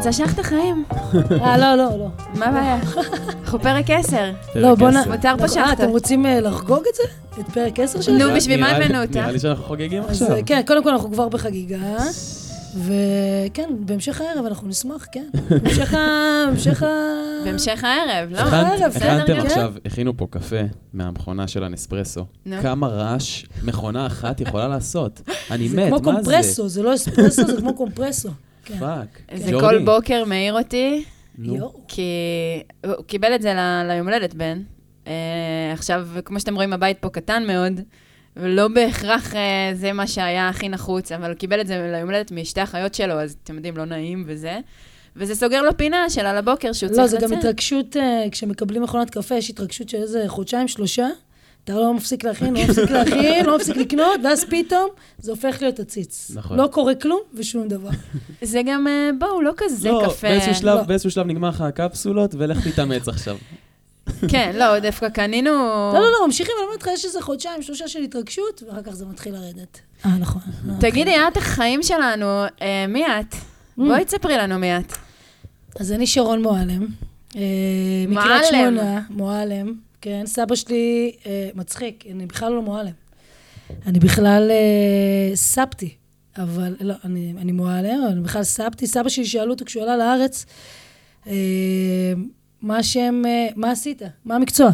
רוצה שייך את החיים? אה, לא, לא, לא. מה הבעיה? אנחנו פרק 10. לא, בוא נ... מותר פה אה, שחטה. אתם רוצים אה, לחגוג את זה? את פרק 10 שלכם? נו, בשביל מה הבאנו אותה? נראה לי שאנחנו חוגגים עכשיו. אה, כן, קודם כל אנחנו כבר בחגיגה. וכן, בהמשך הערב אנחנו נשמח, כן. בהמשך ה... בהמשך ה... בהמשך הערב, לא? הכנת- בסדר הערב, הכנתם. עכשיו, הכינו פה קפה מהמכונה של הנספרסו. כמה רעש מכונה אחת יכולה לעשות? אני זה מת, כמו מה זה? קומפרסו, זה לא אספרסו, זה כמו קומפרסו. כן. Fuck. זה ג'ורדי, כל בוקר מעיר אותי. כי הוא קיבל את זה ליום הולדת בן. אה, עכשיו, כמו שאתם רואים, הבית פה קטן מאוד, ולא בהכרח אה, זה מה שהיה הכי נחוץ, אבל הוא קיבל את זה ליום הולדת משתי אחיות שלו, אז אתם יודעים, לא נעים וזה. וזה סוגר לו פינה של על הבוקר שהוא לא, צריך זה גם לצאת. התרגשות, אה, כשמקבלים מכונת קפה, יש התרגשות של איזה חודשיים, שלושה. אתה לא מפסיק להכין, לא מפסיק להכין, לא מפסיק לקנות, ואז פתאום זה הופך להיות עציץ. נכון. לא קורה כלום ושום דבר. זה גם, אה, בואו, לא כזה לא, קפה. באיזשהו שלב, לא. באיזשהו שלב נגמר לך הקפסולות, ולך תתאמץ עכשיו. כן, לא, דווקא קנינו... לא, לא, לא, ממשיכים, אני אומרת לך, יש איזה חודשיים, שלושה של התרגשות, ואחר כך זה מתחיל לרדת. אה, נכון. לא, תגידי, את החיים שלנו, אה, מי את? בואי תספרי לנו מי את. אז אני שרון מועלם. אה, מקריית מועלם. שמונה, מועלם, כן. סבא שלי אה, מצחיק, אני בכלל לא מועלם. אני בכלל אה, סבתי, אבל לא, אני, אני מועלם, אבל אני בכלל סבתי. סבא שלי שאלו אותו כשהוא עלה לארץ, אה, מה השם, אה, מה עשית? מה המקצוע?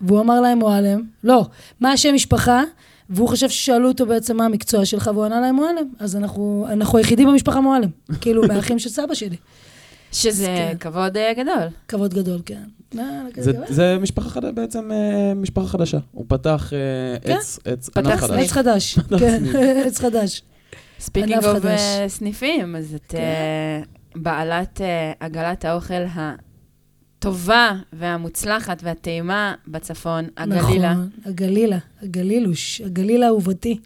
והוא אמר להם מועלם. לא, מה השם משפחה? והוא חשב ששאלו אותו בעצם מה המקצוע שלך, והוא ענה להם מועלם. אז אנחנו, אנחנו היחידים במשפחה מועלם. כאילו, מהאחים של סבא שלי. שזה כן. כבוד אה, גדול. כבוד גדול, כן. זה-. זה משפחה חדשה, בעצם אה, משפחה חדשה. הוא פתח אה, כן. עץ, עץ, פתח ענף. חדש. עץ חדש, כן, עץ חדש. Speaking of. סניפים, אז את כן. אה, בעלת אה, עגלת האוכל הטובה והמוצלחת והטעימה בצפון, הגלילה. נכון, הגלילה, הגלילוש, הגליל האהובתי.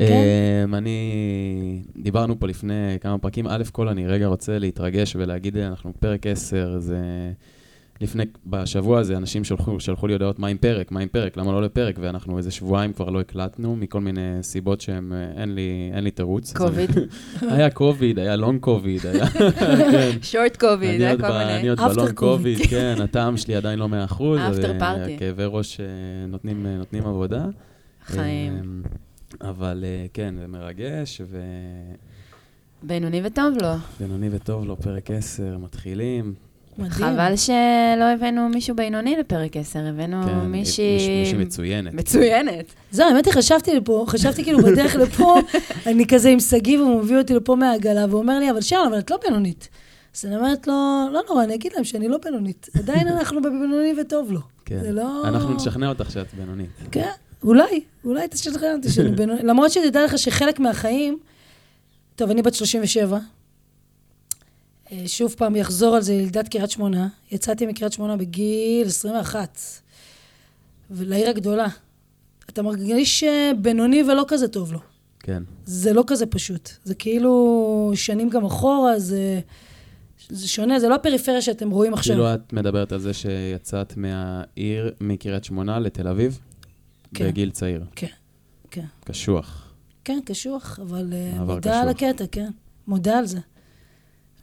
אמ, אני, דיברנו פה לפני כמה פרקים. א' כל אני רגע רוצה להתרגש ולהגיד, אנחנו פרק 10, זה... לפני, בשבוע הזה, אנשים שלחו, שלחו לי הודעות, מה עם פרק, מה עם פרק, למה לא לפרק, ואנחנו איזה שבועיים כבר לא הקלטנו, מכל מיני סיבות שהן, אה, אין לי, אין לי תירוץ. קוביד. היה קוביד, היה לונג קוביד, היה... כן. שורט קוביד, אני היה כל ב- אני מיני. עוד בלונג. קוביד, כן, הטעם שלי עדיין לא מאה אחוז. After אז, אה. כאבי ראש אה, נותנים נותנים עבודה. חיים. אבל אה, כן, זה מרגש, בינוני וטוב לו. ובינוני וטוב לו, פרק 10, מתחילים. מדהים. חבל שלא הבאנו מישהו בינוני לפרק 10, הבאנו כן, מישהי... מיש- מישהי מצוינת. מצוינת. זהו, האמת היא, חשבתי לפה, חשבתי כאילו בדרך לפה, אני כזה עם שגיב, הוא מביא אותי לפה מהעגלה, והוא אומר לי, אבל שרון, אבל את לא בינונית. אז אני אומרת לו, לא נורא, אני אגיד להם שאני לא בינונית. עדיין אנחנו בבינוני וטוב לו. כן. זה לא... אנחנו נשכנע אותך שאת בינונית. כן, אולי, אולי תשכנע אותי שאני בינונית. למרות שתדע לך שחלק מהחיים, טוב, אני בת 37, אה, שוב פעם יחזור על זה ילידת קריית שמונה. יצאתי מקריית שמונה בגיל 21, ולעיר הגדולה. אתה מרגיש אה, בינוני ולא כזה טוב לו. כן. זה לא כזה פשוט. זה כאילו שנים גם אחורה, זה, זה שונה, זה לא הפריפריה שאתם רואים עכשיו. כאילו את מדברת על זה שיצאת מהעיר, מקריית שמונה לתל אביב, כן. בגיל צעיר. כן, כן. קשוח. כן, קשוח, אבל אה, מודה על קשוח. הקטע, כן. מודה על זה.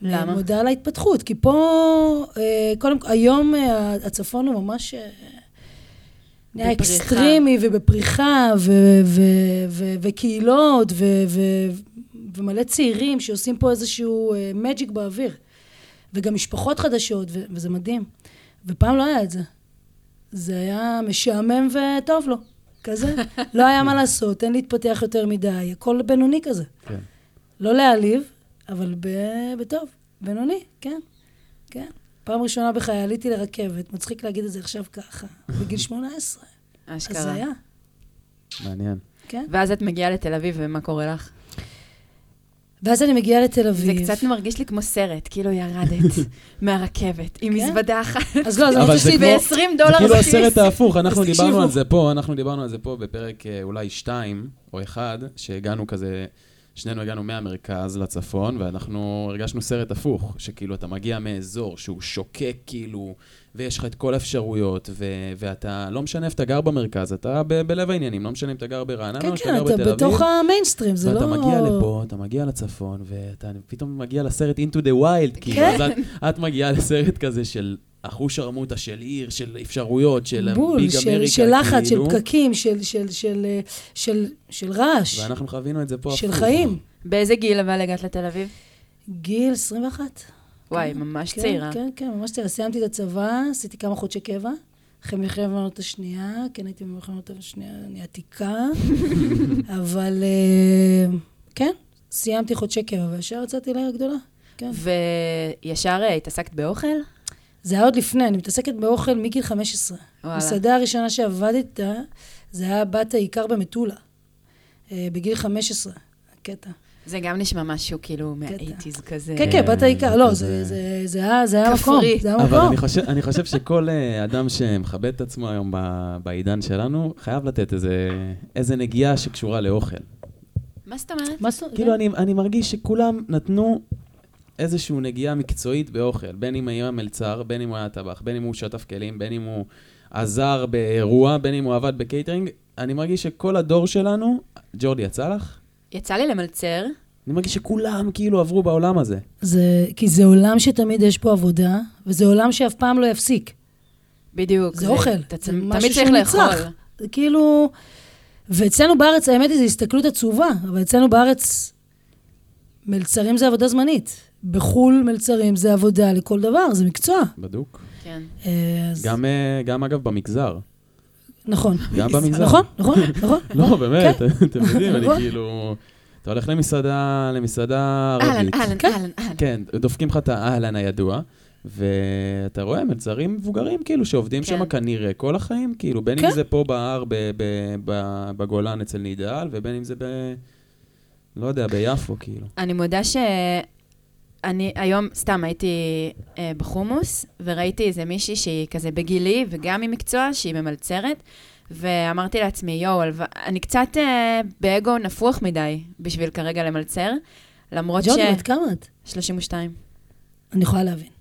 למה? מודה על ההתפתחות, כי פה, אה, קודם כל, היום אה, הצפון הוא ממש אה, נהיה בפריחה. אקסטרימי ובפריחה, ו- ו- ו- וקהילות, ו- ו- ומלא צעירים שעושים פה איזשהו magic באוויר. וגם משפחות חדשות, ו- וזה מדהים. ופעם לא היה את זה. זה היה משעמם וטוב לו, כזה. לא היה מה לעשות, אין להתפתח יותר מדי, הכל בינוני כזה. כן. לא להעליב, אבל ב- בטוב, בינוני, כן, כן. פעם ראשונה בחיי עליתי לרכבת, מצחיק להגיד את זה עכשיו ככה, בגיל 18. אז זה אשכרה. היה, מעניין. כן. ואז את מגיעה לתל אביב, ומה קורה לך? ואז אני מגיעה לתל זה אביב. קצת מרגיש לי כמו סרט, כאילו ירדת מהרכבת, עם כן? מזוודה אחת, אז לא, אז זה שתדעי, כמו- ב-20 זה דולר כאילו בכיס. הסרט ההפוך, אנחנו אז דיברנו. על זה פה, אנחנו דיברנו על זה פה בפרק אה, אולי שתיים או אחד, שהגענו כזה, שנינו הגענו מהמרכז לצפון, ואנחנו הרגשנו סרט הפוך, שכאילו אתה מגיע מאזור שהוא שוקק כאילו, ויש לך את כל האפשרויות, ו- ואתה, לא משנה איפה אתה גר במרכז, אתה ב- בלב העניינים, לא משנה אם אתה גר ברעננה כן, או שאתה כן, גר אתה בתל אביב. בתוך המיינסטרים, זה לא... ואתה מגיע לפה, אתה מגיע לצפון, ואתה פתאום מגיע לסרט into the wild, כאילו, כן. אז את, את מגיעה לסרט כזה של אחוש שרמוטה, של עיר, של אפשרויות, של בול, ביג של, אמריקה, של לחץ, כאילו, של פקקים, של, של, של, של, של רעש, ואנחנו חווינו את זה פה של הפוך. חיים. באיזה גיל אבל הגעת לתל אביב? גיל 21. וואי, ממש כן, צעירה. כן, כן, ממש צעירה. סיימתי את הצבא, עשיתי כמה חודשי קבע. אחרי מלחמת העולם השנייה, כן הייתי במלחמת העולם השנייה, אני עתיקה, אבל אה, כן, סיימתי חודשי קבע, וישר יצאתי לעיר הגדולה. כן. וישר אה, התעסקת באוכל? זה היה עוד לפני, אני מתעסקת באוכל מגיל 15. וואלה. המסעדה הראשונה שעבדתי איתה, זה היה בת העיקר במטולה, אה, בגיל 15, הקטע. זה גם נשמע משהו כאילו מהאייטיז כזה. כן, כן, בת העיקר, לא, זה- זה- זה היה. מקום, זה היה אבל מקום. אני חושב, אני חושב שכל אה, אדם שמכבד את עצמו היום ב- בעידן שלנו, חייב לתת איזה, נגיעה שקשורה לאוכל. מה זאת אומרת? כאילו, אני, אני מרגיש שכולם נתנו איזושהי נגיעה מקצועית באוכל, בין אם היה מלצר, בין אם הוא היה טבח, בין אם הוא שטף כלים, בין אם הוא עזר באירוע, בין אם הוא עבד בקייטרינג. אני מרגיש שכל הדור שלנו, ג'ורדי, יצא לך? יצא לי למלצר, אני מרגיש שכולם כאילו עברו בעולם הזה. זה, כי זה עולם שתמיד יש פה עבודה, וזה עולם שאף פעם לא יפסיק. בדיוק. זה אוכל. אתה זה תמיד צריך לאכול. זה כאילו... ואצלנו בארץ, האמת היא, זו הסתכלות עצובה, אבל אצלנו בארץ, מלצרים זה עבודה זמנית. בחו"ל מלצרים זה עבודה לכל דבר, זה מקצוע. בדוק. כן. אה, אז- גם, אה, גם אגב במגזר. נכון. גם במגזר. נכון, נכון, נכון. לא, באמת, כן. אתם יודעים, אני נכון. כאילו... אתה הולך למסעדה, למסעדה ערבית. אהלן, כן. אהלן, אהלן. כן, דופקים לך את האהלן הידוע, ואתה רואה מלצרים מבוגרים, כאילו, שעובדים כן. שם כנראה כל החיים, כאילו, בין אם. זה פה בהר, ב- ב- ב- בגולן אצל נידאל, ובין אם זה ב... לא יודע, ביפו, כאילו. אני מודה ש... אני היום, סתם, הייתי אה, בחומוס, וראיתי איזה מישהי שהיא כזה בגילי, וגם עם מקצוע, שהיא ממלצרת, ואמרתי לעצמי, יואו. אני קצת אה, באגו נפוח מדי בשביל כרגע למלצר, למרות ש... ג'ורדי, בת כמה את? 32. אני יכולה להבין.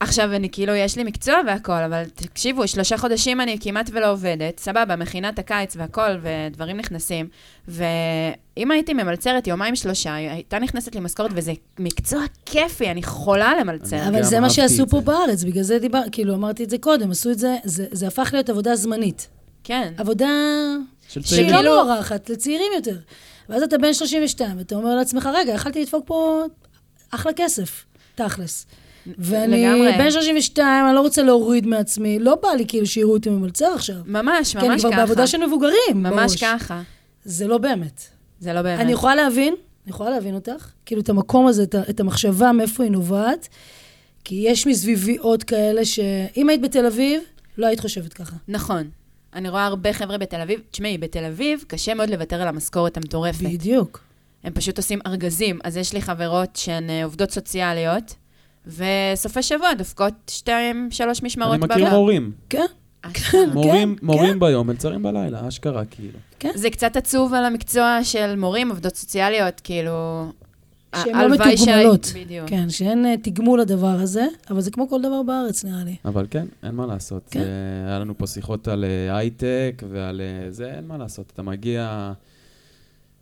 עכשיו, אני כאילו, יש לי מקצוע והכל, אבל תקשיבו, שלושה חודשים אני כמעט ולא עובדת, סבבה, מכינת הקיץ והכל, ודברים נכנסים. ואם הייתי ממלצרת יומיים שלושה, הייתה נכנסת לי משכורת, וזה מקצוע כיפי, אני חולה למלצר. אבל זה מה שעשו פה זה. בארץ, בגלל זה דיבר, כאילו, אמרתי את זה קודם, עשו את זה, זה זה הפך להיות עבודה זמנית. כן. עבודה של שהיא צעירים. לא מוערכת, לצעירים יותר. ואז אתה בן 32, ואתה אומר לעצמך, רגע, יכלתי לדפוק פה אחלה כסף, תכלס. ואני לגמרי. בן 32, אני לא רוצה להוריד מעצמי, לא בא לי כאילו שיראו אותי ממלצר עכשיו. ממש, כי אני ממש כבר ככה. בעבודה של מבוגרים. ממש בראש. ככה. זה לא באמת. זה לא באמת. אני יכולה להבין, אני יכולה להבין אותך, כאילו את המקום הזה, את, את המחשבה מאיפה היא נובעת, כי יש מסביבי עוד כאלה שאם היית בתל אביב, לא היית חושבת ככה. נכון. אני רואה הרבה חבר'ה בתל אביב. תשמעי, בתל אביב קשה מאוד לוותר על המשכורת המטורפת. בדיוק. הם פשוט עושים ארגזים. אז יש לי חברות שהן אה, עובדות סוציאליות, וסופי שבוע דופקות שתיים, שלוש משמרות אני מכיר. מורים. כן, אשכרה. מורים, כן. מורים ביום, מלצרים בלילה, אשכרה, כאילו. כן. זה קצת עצוב על המקצוע של מורים, עובדות סוציאליות, כאילו... שהן לא מתוגמלות. בדיוק. כן, שאין אה, תגמול לדבר הזה, אבל זה כמו כל דבר בארץ, נראה לי. אבל כן, אין מה לעשות. כן. זה- היה לנו פה שיחות על אה, הייטק ועל אה, זה, אין מה לעשות. אתה מגיע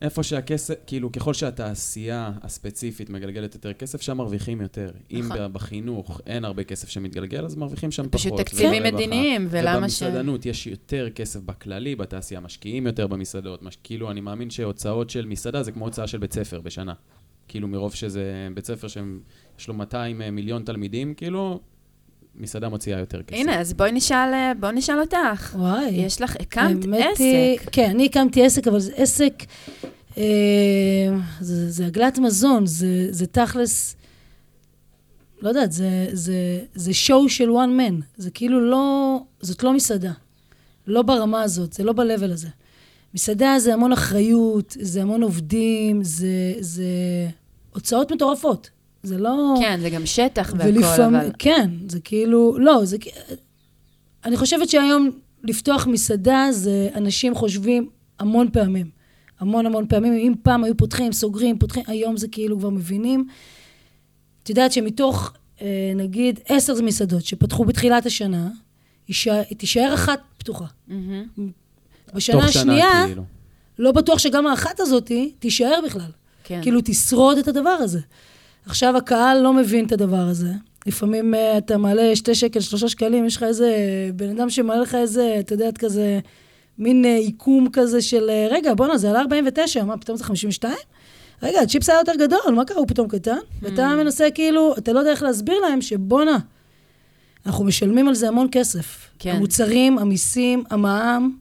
איפה שהכסף, כאילו, ככל שהתעשייה הספציפית מגלגלת יותר כסף, שם מרוויחים יותר. אם נכון. בחינוך אין הרבה כסף שמתגלגל, אז מרוויחים שם פחות. פשוט תקציבים. מדיניים, ולמה ש... ובמסעדנות יש יותר כסף בכללי, בתעשייה משקיעים יותר במסעדות. מש... כאילו, אני מאמין שהוצאות של מסעדה זה כמו הוצאה של בית ספר בשנה. כאילו, מרוב שזה בית ספר שיש לו 200 מיליון תלמידים, כאילו, מסעדה מוציאה יותר כסף. הנה, אז בואי נשאל, אה, בואי נשאל אותך. וואי. יש לך, הקמת האמת היא- עסק. כן, אני הקמתי עסק, אבל זה עסק, אה, זה, זה עגלת מזון, זה, זה תכלס, לא יודעת, זה, זה, זה שואו של one man. זה כאילו לא, זאת לא מסעדה. לא ברמה הזאת, זה לא ב-level הזה. מסעדה זה המון אחריות, זה המון עובדים, זה, זה הוצאות מטורפות. זה לא... כן, זה גם שטח והכל, ולפעמים, אבל... כן, זה כאילו, לא, זה... אני חושבת שהיום לפתוח מסעדה זה אנשים חושבים המון פעמים. המון המון פעמים. אם פעם היו פותחים, סוגרים, פותחים, היום זה כאילו כבר מבינים. את יודעת שמתוך, אה, נגיד, עשר מסעדות שפתחו בתחילת השנה, יישאר- תישאר אחת פתוחה. מהמם. בשנה השנייה, כאילו. לא בטוח שגם האחת הזאת תישאר בכלל. כן. כאילו, תשרוד את הדבר הזה. עכשיו הקהל לא מבין את הדבר הזה. לפעמים uh, אתה מעלה שתי שקל, שלושה שקלים, יש לך איזה בן אדם שמעלה לך איזה, את יודעת, כזה, מין uh, עיקום כזה של, רגע, בואנה, זה עלה 49, מה, פתאום זה 52? רגע, הצ'יפס היה יותר גדול, מה קרה, הוא פתאום קטן? ואתה מנסה כאילו, אתה לא יודע איך להסביר להם שבואנה, אנחנו משלמים על זה המון כסף. כן. המוצרים, המיסים, המע"מ,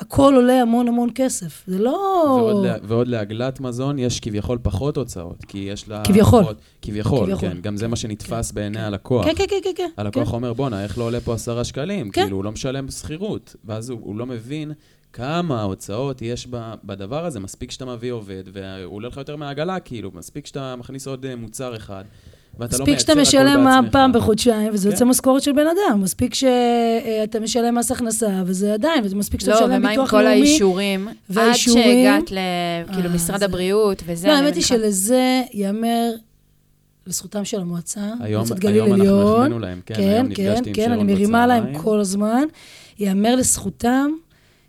הכל עולה המון המון כסף. זה לא... ועוד, לה, ועוד לעגלת מזון יש כביכול פחות הוצאות, כי יש לה... כביכול. פחות, כביכול, כביכול. כן. גם זה מה שנתפס כן, בעיני כן. הלקוח. כן, כן, כן, כן, כן. הלקוח כן. אומר, בואנה, איך לא עולה פה עשרה שקלים? כן. כאילו, הוא לא משלם שכירות. ואז הוא, הוא לא מבין כמה הוצאות יש בדבר הזה. מספיק שאתה מביא עובד, והוא עולה לך יותר מהעגלה, כאילו, מספיק שאתה מכניס עוד אה, מוצר אחד, ואתה לא מייצר שאתה משלם מע"מ בעצמך. פעם בחודשיים, וזה כן. יוצא משכורת של בן אדם. מספיק שאתה משלם מס הכנסה, וזה עדיין, וזה מספיק שאתה לא, משלם ומה עם ביטוח כל לאומי. האישורים? עד והאישורים- שהגעת כאילו אה, משרד זה- הבריאות וזה. לא, האמת היא. שלזה ייאמר לזכותם של המועצה, היום, מועצת גליל היום אנחנו עליון. החמאנו להם, כן, כן, היום כן, נפגשתי עם כן, שרון אני מרימה להם. כל הזמן. ייאמר לזכותם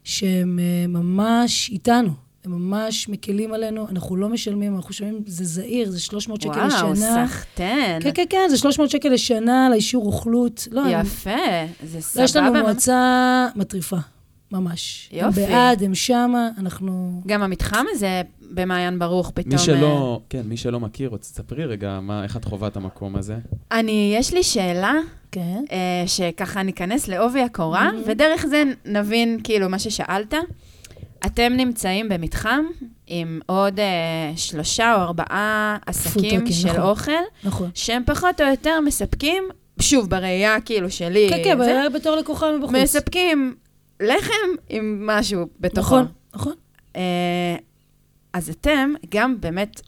שהם אה, ממש איתנו. הם ממש מקלים עלינו, אנחנו לא משלמים, אנחנו משלמים, זה זעיר, זה 300 שקל לשנה. וואו, סחטיין. כן, כן, כן, זה 300 שקל לשנה לאישור רוכלות. לא, הם- יפה, זה לא, סבבה. יש לנו ממש. מועצה מטריפה, ממש. הם יופי. בעד, הם שמה, אנחנו... גם המתחם הזה במעיין ברוך פתאום... מי אה, שלא, כן, מי שלא מכיר, רוצה- תספרי רגע מה, איך את חווה את המקום הזה. אני, יש לי שאלה, כן. אה, שככה ניכנס לעובי הקורה, Mhm. ודרך זה נבין כאילו מה ששאלת. אתם נמצאים במתחם עם עוד אה, שלושה או ארבעה עסקים פודטרקים, של נכון. אוכל, נכון. שהם פחות או יותר מספקים, שוב, בראייה כאילו שלי, כן, כן, זה, אבל בתור לקוחה מבחוץ. מספקים לחם עם משהו בתוכו. נכון, נכון. אה, אז אתם גם באמת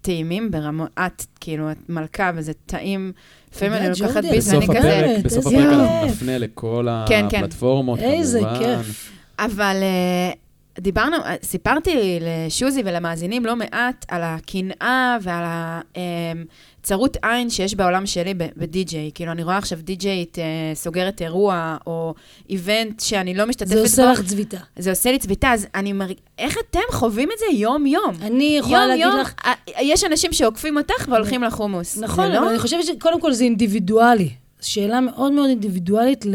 טעימים ברמות, את כאילו, את מלכה, וזה טעים. לפעמים אני לוקחת ביס ואני בסוף כזה- הפרק, באמת, בסוף איזה הפרק אנחנו. נפנה לכל כן, כן. הפלטפורמות, איזה כמובן. כיף. אבל אה, דיברנו, אה, סיפרתי לשוזי ולמאזינים לא מעט על הקנאה ועל הצרות עין שיש בעולם שלי בדי-ג'יי. כאילו, אני רואה עכשיו די-ג'יית אה, סוגרת אירוע, או איבנט שאני לא משתתפת זה בו. עושה לך צביטה. זה עושה לי צביטה, אז אני מרג... איך אתם חווים את זה יום-יום? אני יכולה להגיד יום-יום, לך... אה, יש אנשים שעוקפים אותך והולכים לחומוס. נכון, זה לא? אבל אני חושבת שקודם כל זה אינדיבידואלי. שאלה מאוד מאוד אינדיבידואלית ל...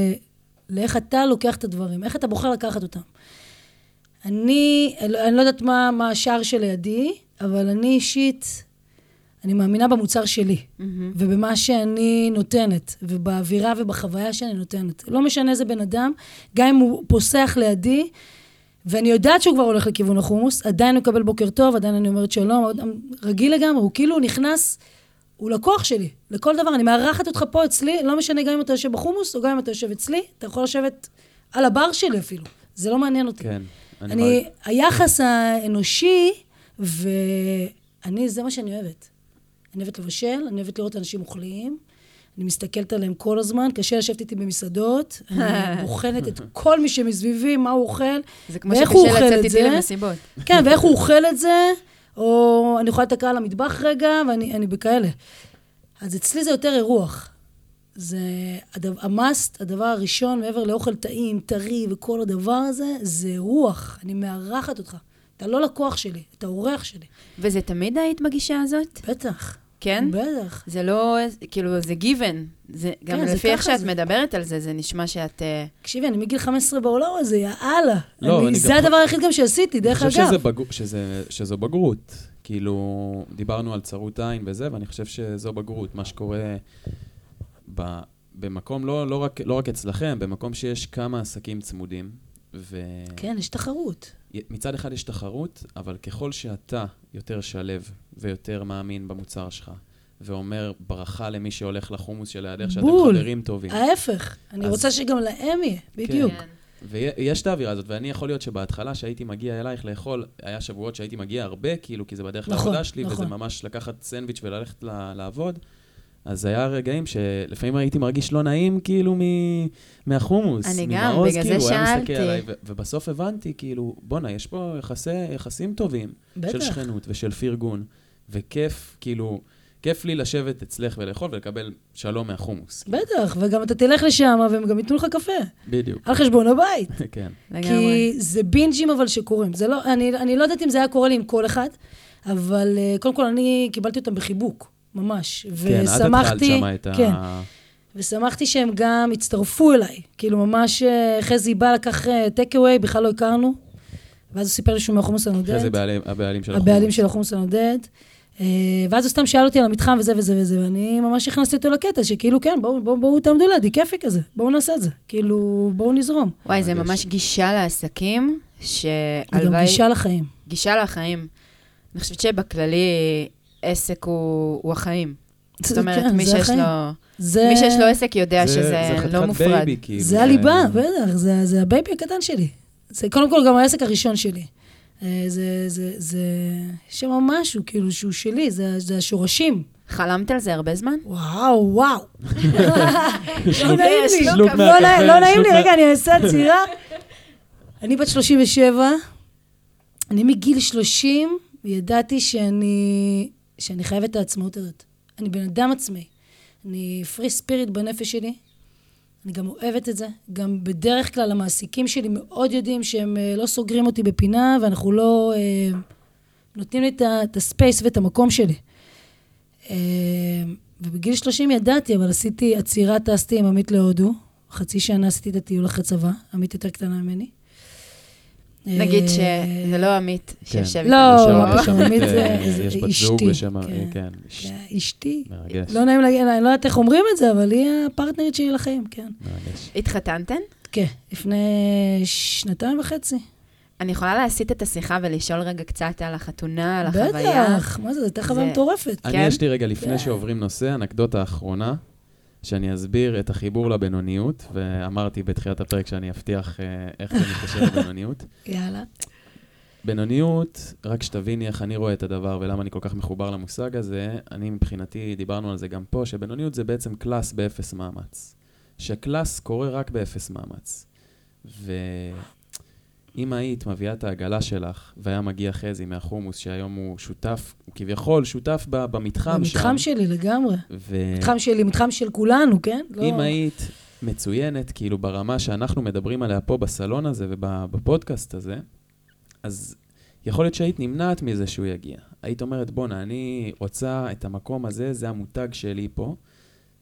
לאיך אתה לוקח את הדברים, איך אתה בוחר לקחת אותם. אני, אני לא יודעת מה, מה השער שלידי, אבל אני אישית, אני מאמינה במוצר שלי, מהמם. ובמה שאני נותנת, ובאווירה ובחוויה שאני נותנת. לא משנה איזה בן אדם, גם אם הוא פוסח לידי, ואני יודעת שהוא כבר הולך לכיוון החומוס, עדיין הוא מקבל בוקר טוב, עדיין אני אומרת שלום, עוד- רגיל לגמרי, הוא כאילו נכנס, הוא לקוח שלי, לכל דבר. אני מארחת אותך פה אצלי, לא משנה גם אם אתה יושב בחומוס, או גם אם אתה יושב אצלי, אתה יכול לשבת על הבר שלי אפילו, זה לא מעניין אותי. כן. אני, אני, אני... היחס האנושי, ואני, זה מה שאני אוהבת. אני אוהבת לבשל, אני אוהבת לראות אנשים אוכלים, אני מסתכלת עליהם כל הזמן, קשה לשבת איתי במסעדות, אני בוחנת את כל מי שמסביבי, מה הוא אוכל, זה כמו ואיך הוא שקשה אוכל לצאת את איתי זה? למסיבות. כן, ואיך הוא אוכל את זה, או אני יכולה לתקע על המטבח רגע, ואני אני בכאלה. אז אצלי זה יותר אירוח. זה הדבר, המאסט, הדבר הראשון, מעבר לאוכל טעים, טרי וכל הדבר הזה, זה רוח. אני מארחת אותך. אתה לא לקוח שלי, אתה אורח שלי. וזה תמיד היית בגישה הזאת? בטח. כן? בטח. זה לא, כאילו, זה גיוון. זה, גם כן, זה לפי איך שאת זה. מדברת על זה, זה נשמע שאת... אה, תקשיבי, אני מגיל 15 בעולם הזה, יאללה. לא, אני, אני זה גם- הדבר היחיד גם שעשיתי, אני דרך חושב אגב. שזה, בג... שזה, שזו בגרות. כאילו, דיברנו על צרות עין וזה, ואני חושב שזו בגרות. מה שקורה ב... במקום, לא, לא, רק, לא רק אצלכם, במקום שיש כמה עסקים צמודים, ומצד כן, יש תחרות. אחד יש תחרות, אבל ככל שאתה יותר שלו ויותר מאמין במוצר שלך, ואומר ברכה למי שהולך לחומוס שלידך, שאתם בול. חברים טובים. ההפך, אני אז- רוצה שגם להם יהיה, בדיוק. כן. ויש את האווירה הזאת, ואני יכול להיות שבהתחלה, שהייתי מגיע אלייך לאכול, היה שבועות שהייתי מגיע הרבה, כאילו, כי זה בדרך נכון, לעבודה שלי, נכון. וזה ממש לקחת סנדוויץ' וללכת לעבוד, אז היה רגעים שלפעמים הייתי מרגיש לא נעים, כאילו, מ... מהחומוס. אני גם, ממעוז, בגלל זה כאילו, הוא היה מסתכל שאלתי. עליי, ו- ובסוף הבנתי, כאילו, בואנה, יש פה יחסי, יחסים טובים. בטח. של שכנות ושל פרגון, וכיף, כאילו, כיף לי לשבת אצלך ולאכול ולקבל שלום מהחומוס. בטח, וגם אתה תלך לשם והם גם ייתנו לך קפה, בדיוק, על חשבון הבית. כן. לגמרי. כי זה בינג'ים אבל שקורים. זה לא, אני, אני לא יודעת אם זה היה קורה לי עם כל אחד, אבל אה, קודם כל אני קיבלתי אותם בחיבוק, ממש. כן, את התחלת שמה את ה... כן, ושמחתי שהם גם הצטרפו אליי. כאילו, ממש אה, חזי בא, לקח טק אווי, בכלל לא הכרנו. ואז הוא סיפר לי שהוא מהחומוס הנודד. זה בעלי- הבעלים של החומוס. הבעלים של החומוס הנודד. אה, ואז הוא סתם שאל אותי על המתחם וזה וזה וזה, ואני ממש הכנסתי אותו לקטע, שכאילו, כן, בואו בואו, בואו תעמדו לידי, כיפי כזה, בואו נעשה את זה. כאילו, בואו נזרום. וואי, זה. ממש גישה לעסקים, שהלוואי... גישה לחיים. גישה לחיים. אני חושבת שבכללי, עסק הוא, הוא החיים. זאת אומרת, כן, מי, שיש החיים. לו, זה... מי שיש לו עסק יודע זה- שזה זה לא מופרד. baby, כאילו. זה הליבה, בטח, זה, זה ה baby הקטן שלי. זה קודם כל גם העסק הראשון שלי. אה, זה, זה, זה, יש שם משהו, כאילו, שהוא שלי, זה, זה השורשים. חלמת על זה הרבה זמן? וואו, וואו. לא נעים לי. לא נעים- לא לי, רגע, אני אעשה עצירה. אני בת 37, אני מגיל 30 ידעתי שאני, שאני חייבת את העצמאות הזאת. אני בן אדם עצמאי. אני פרי ספיריט בנפש שלי. אני גם אוהבת את זה. גם בדרך כלל המעסיקים שלי מאוד יודעים שהם אה, לא סוגרים אותי בפינה, ואנחנו לא... אה, נותנים לי את הספייס ואת המקום שלי. אה, ובגיל 30 ידעתי, אבל עשיתי עצירה, טסתי עם עמית להודו. חצי שנה עשיתי את הטיול אחרי צבא, עמית יותר קטנה ממני. נגיד אה, שזה לא עמית שיושב לא, איתנו עמית זה- זה יש בת אשתי, זוג ושם, כן. כן, אש- כן, אשתי. מרגש, לא נעים להגיד, אני לא יודעת איך אומרים את זה, אבל היא הפרטנרית שלי לחיים, כן. מרגש. התחתנתם? כן, לפני שנתיים וחצי. אני יכולה להסיט את השיחה ולשאול רגע קצת על החתונה, על החוויה. בטח, מה זה, זו הייתה חוויה מטורפת. אני, כן? יש לי רגע, לפני כן. שעוברים נושא, אנקדוטה אחרונה, שאני אסביר את החיבור לבינוניות, ואמרתי בתחילת הפרק שאני אבטיח אה, איך זה מתקשר לבינוניות. יאללה. בינוניות, רק שתביני איך אני רואה את הדבר ולמה אני כל כך מחובר למושג הזה, אני מבחינתי, דיברנו על זה גם פה, שבינוניות זה בעצם קלאס באפס מאמץ. שקלאס קורה רק באפס מאמץ. ואם היית מביאה את העגלה שלך, והיה מגיע חזי מהחומוס, שהיום הוא שותף, הוא כביכול שותף ב- במתחם שם. במתחם שלי לגמרי. ו... מתחם שלי, מתחם של כולנו, כן? לא- אם היית מצוינת, כאילו ברמה שאנחנו מדברים עליה פה בסלון הזה ובפודקאסט הזה, אז יכול להיות שהיית נמנעת מזה שהוא יגיע. היית אומרת, בואנה, אני רוצה את המקום הזה, זה המותג שלי פה,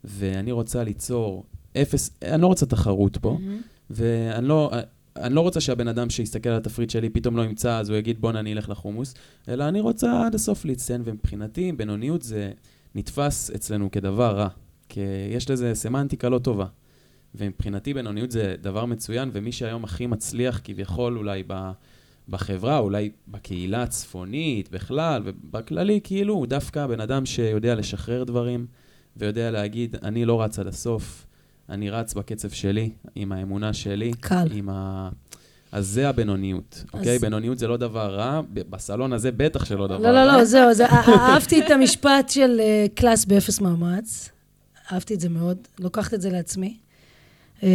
ואני רוצה ליצור אפס, אני לא רוצה תחרות פה, מהמם. ואני לא... אני לא רוצה שהבן אדם שיסתכל על התפריט שלי פתאום לא ימצא, אז הוא יגיד בואנה אני אלך לחומוס, אלא אני רוצה עד הסוף להצטיין, ומבחינתי בינוניות זה נתפס אצלנו כדבר רע, כי יש לזה סמנטיקה לא טובה. ומבחינתי בינוניות זה דבר מצוין, ומי שהיום הכי מצליח כביכול אולי בחברה, אולי בקהילה הצפונית בכלל, ובכללי כאילו הוא דווקא הבן אדם שיודע לשחרר דברים, ויודע להגיד אני לא רץ עד הסוף, אני רץ בקצב שלי, עם האמונה שלי. קל. עם ה... אז זה הבינוניות, אז- אוקיי? בינוניות זה לא דבר רע, בסלון הזה בטח שלא דבר לא, רע. לא, לא, זהו, זה- אה- אהבתי את המשפט של אה, קלאס באפס מאמץ. אהבתי את זה מאוד, לוקחת את זה לעצמי. אה,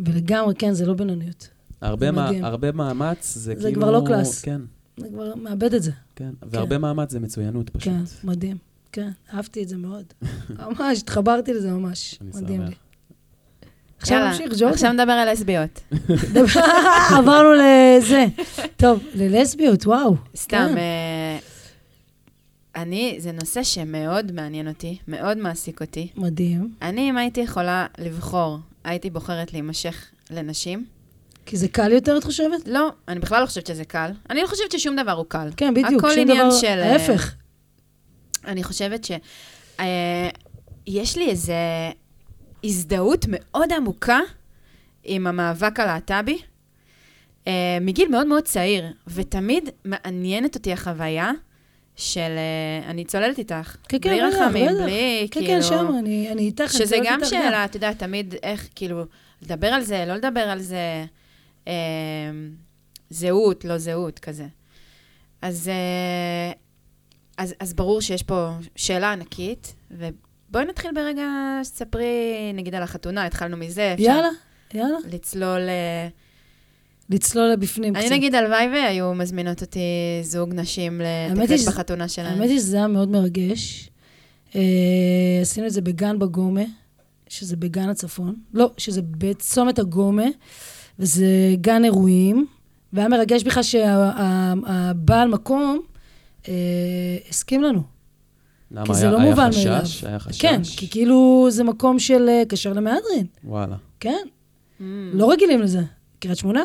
ולגמרי, כן, זה לא בינוניות. הרבה, זה מה. הרבה מאמץ זה, זה כאילו... כבר לא קלאס. כן, אני כבר מאבד את זה. כן. והרבה מאמץ זה מצוינות פשוט. כן, מדהים. כן, אהבתי את זה מאוד. ממש, התחברתי לזה ממש. מדהים. לי. עכשיו נמשיך, ג'ורדן. עכשיו נדבר על לסביות. עברנו לזה. טוב, ללסביות, וואו. סתם, כן. אה, אני, זה נושא שמאוד מעניין אותי, מאוד מעסיק אותי. מדהים. אני, אם הייתי יכולה לבחור, הייתי בוחרת להימשך לנשים. כי זה קל יותר, את חושבת? לא, אני בכלל לא חושבת שזה קל. אני לא חושבת ששום דבר הוא קל. כן, בדיוק. הכל שום עניין דבר- של, אה, ההפך. אני חושבת ש... אה, יש לי איזו הזדהות מאוד עמוקה עם המאבק הלהט"בי, אה, מגיל מאוד מאוד צעיר, ותמיד מעניינת אותי החוויה של... אה, אני צוללת איתך. כן, כן, בלי רחמים. בלי, כן, כאילו... כן, שם, אני אני איתך. אני שזה צועקת גם איתך שאלה, אתה יודע, תמיד איך, כאילו, לדבר על זה, לא לדבר על זה, אה, זהות, לא זהות, כזה. אז אה, אז, אז ברור שיש פה שאלה ענקית, ובואי נתחיל ברגע שתספרי, נגיד, על החתונה, התחלנו מזה. אפשר יאללה, יאללה. לצלול... אה, לצלול לבפנים אני קצת. נגיד, הלוואי והיו מזמינות אותי זוג נשים שזה- בחתונה שלהם. האמת היא שזה היה מאוד מרגש. אה, עשינו את זה בגן בגומה, שזה בגן הצפון. לא, שזה בצומת הגומה, וזה גן אירועים. והיה מרגש בכלל שהבעל מקום אה, הסכים לנו. למה? כי זה היה- לא היה מובן חשש? מאליו. היה חשש? כן, כי כאילו זה מקום של אה, כשר למהדרין, וואלה. כן. Mm. לא רגילים לזה. קריית שמונה?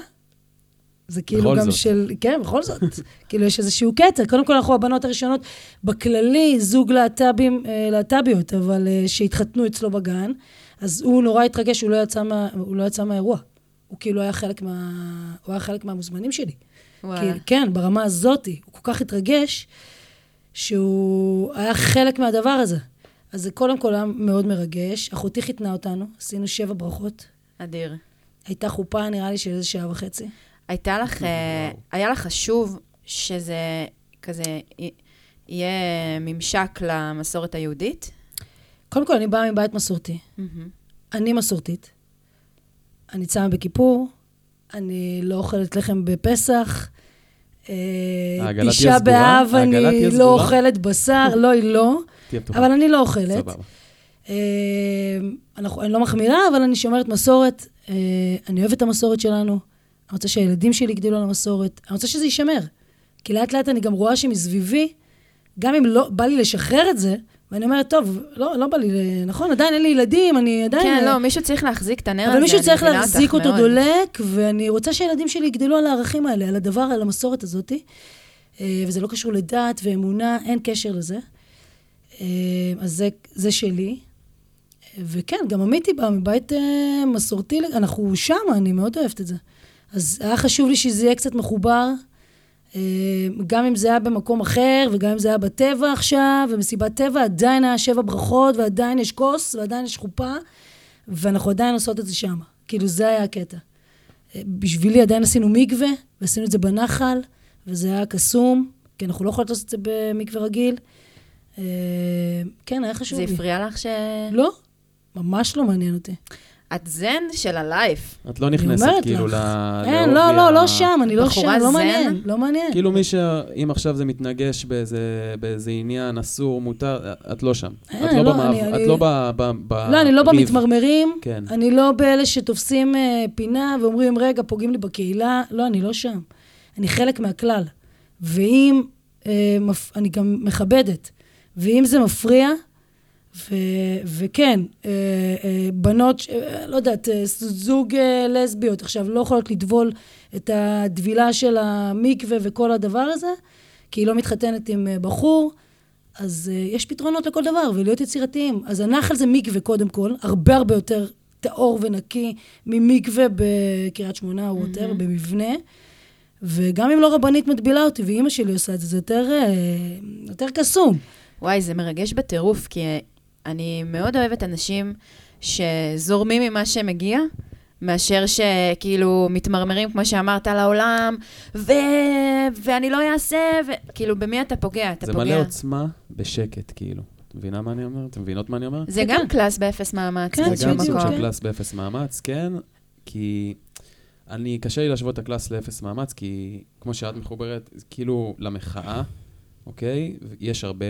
זה כאילו גם זאת. של... כן, בכל זאת. כאילו, יש איזשהו קטע. קודם כל, אנחנו הבנות הראשונות, בכללי, זוג להט"בים, אה, להט"ביות, אבל אה, שהתחתנו אצלו בגן, אז הוא נורא התרגש, הוא לא יצא, מה, הוא לא יצא מהאירוע. הוא כאילו היה חלק מה... הוא היה חלק מהמוזמנים שלי. וואלה. כי, כן, ברמה הזאת, הוא כל כך התרגש, שהוא היה חלק מהדבר הזה. אז זה קודם כל היה מאוד מרגש. אחותי חיתנה אותנו, עשינו שבע ברכות. אדיר. הייתה חופה, נראה לי, של איזה שעה וחצי. הייתה לך, אה, היה לך חשוב שזה כזה י- יהיה ממשק למסורת היהודית? קודם כל, אני באה מבית מסורתי. אני מסורתית. אני צמה בכיפור, אני לא אוכלת לחם בפסח. אה, תשעה סגורה? באב אני לא? אוכלת בשר, לא, היא לא. אבל אני לא אוכלת. אה, אני לא מחמירה, אבל אני שומרת מסורת. אה, אני אוהבת את המסורת שלנו. אני רוצה שהילדים שלי יגדלו על המסורת. אני רוצה שזה יישמר. כי לאט לאט אני גם רואה שמסביבי, גם אם לא בא לי לשחרר את זה, ואני אומרת, טוב, לא, לא בא לי, נכון, עדיין אין לי ילדים, אני עדיין... כן, לא, מישהו צריך להחזיק את הנר הזה, אבל מישהו אני צריך מבינה להחזיק אותו מאוד. דולק, ואני רוצה שהילדים שלי יגדלו על הערכים האלה, על הדבר, על המסורת הזאת. אה, וזה לא קשור לדת ואמונה, אין קשר לזה. אה, אז זה, זה שלי. וכן, גם עמיתי בא מבית אה, מסורתי, אנחנו שם, אני מאוד אוהבת את זה. אז היה חשוב לי שזה יהיה קצת מחובר, גם אם זה היה במקום אחר, וגם אם זה היה בטבע עכשיו, ומסיבת טבע, עדיין היה שבע ברכות, ועדיין יש כוס, ועדיין יש חופה, ואנחנו עדיין עושות את זה שם. כאילו, זה היה הקטע. אה, בשבילי עדיין עשינו מקווה, ועשינו את זה בנחל, וזה היה קסום, כי אנחנו לא יכולות לעשות את זה במקווה רגיל. אה, כן, היה חשוב זה לי. הפריע לך ש... לא, ממש לא מעניין אותי. את זן של הלייף. את לא נכנסת כאילו. ל... אין, לעובי לא, לא, לא שם, אני לא שם, לא? מעניין, לא מעניין. כאילו מי ש... אם עכשיו זה מתנגש באיזה, עניין אסור, מותר, את לא שם. אה, את לא, לא, את אני- לא ב... לא, אני לא. במתמרמרים, כן. אני לא באלה שתופסים אה, פינה ואומרים, רגע, פוגעים לי בקהילה. לא, אני לא שם. אני חלק מהכלל. ואם, אה. אני גם מכבדת. ואם זה מפריע, ו... וכן, אה, אה, בנות, אה, לא יודעת, אה, זוג אה, לסביות עכשיו לא יכולות לטבול את הטבילה של המקווה וכל הדבר הזה, כי היא לא מתחתנת עם אה, בחור, אז uh, יש פתרונות לכל דבר, ולהיות יצירתיים. אז הנחל זה מקווה קודם כל, הרבה הרבה יותר טהור ונקי ממקווה בקריית שמונה או וואטאבר, במבנה. וגם אם לא רבנית מטבילה אותי, ואימא שלי עושה את זה, זה יותר, אה, יותר קסום. וואי, זה מרגש בטירוף, כי אני מאוד אוהבת אנשים שזורמים ממה שמגיע, מאשר שכאילו מתמרמרים, כמו שאמרת, לעולם, ו... ואני לא אעשה, וכאילו, במי אתה פוגע? אתה זה פוגע. מלא עוצמה בשקט, כאילו. את מבינה מה אני אומר? אתם מבינות מה אני אומר? זה כן, גם כן. קלאס באפס מאמץ. כן, זה גם סוג מקום. של. קלאס באפס מאמץ, כן, כי אני, קשה לי להשוות את הקלאס לאפס מאמץ, כי כמו שאת מחוברת, כאילו למחאה, אוקיי? יש הרבה,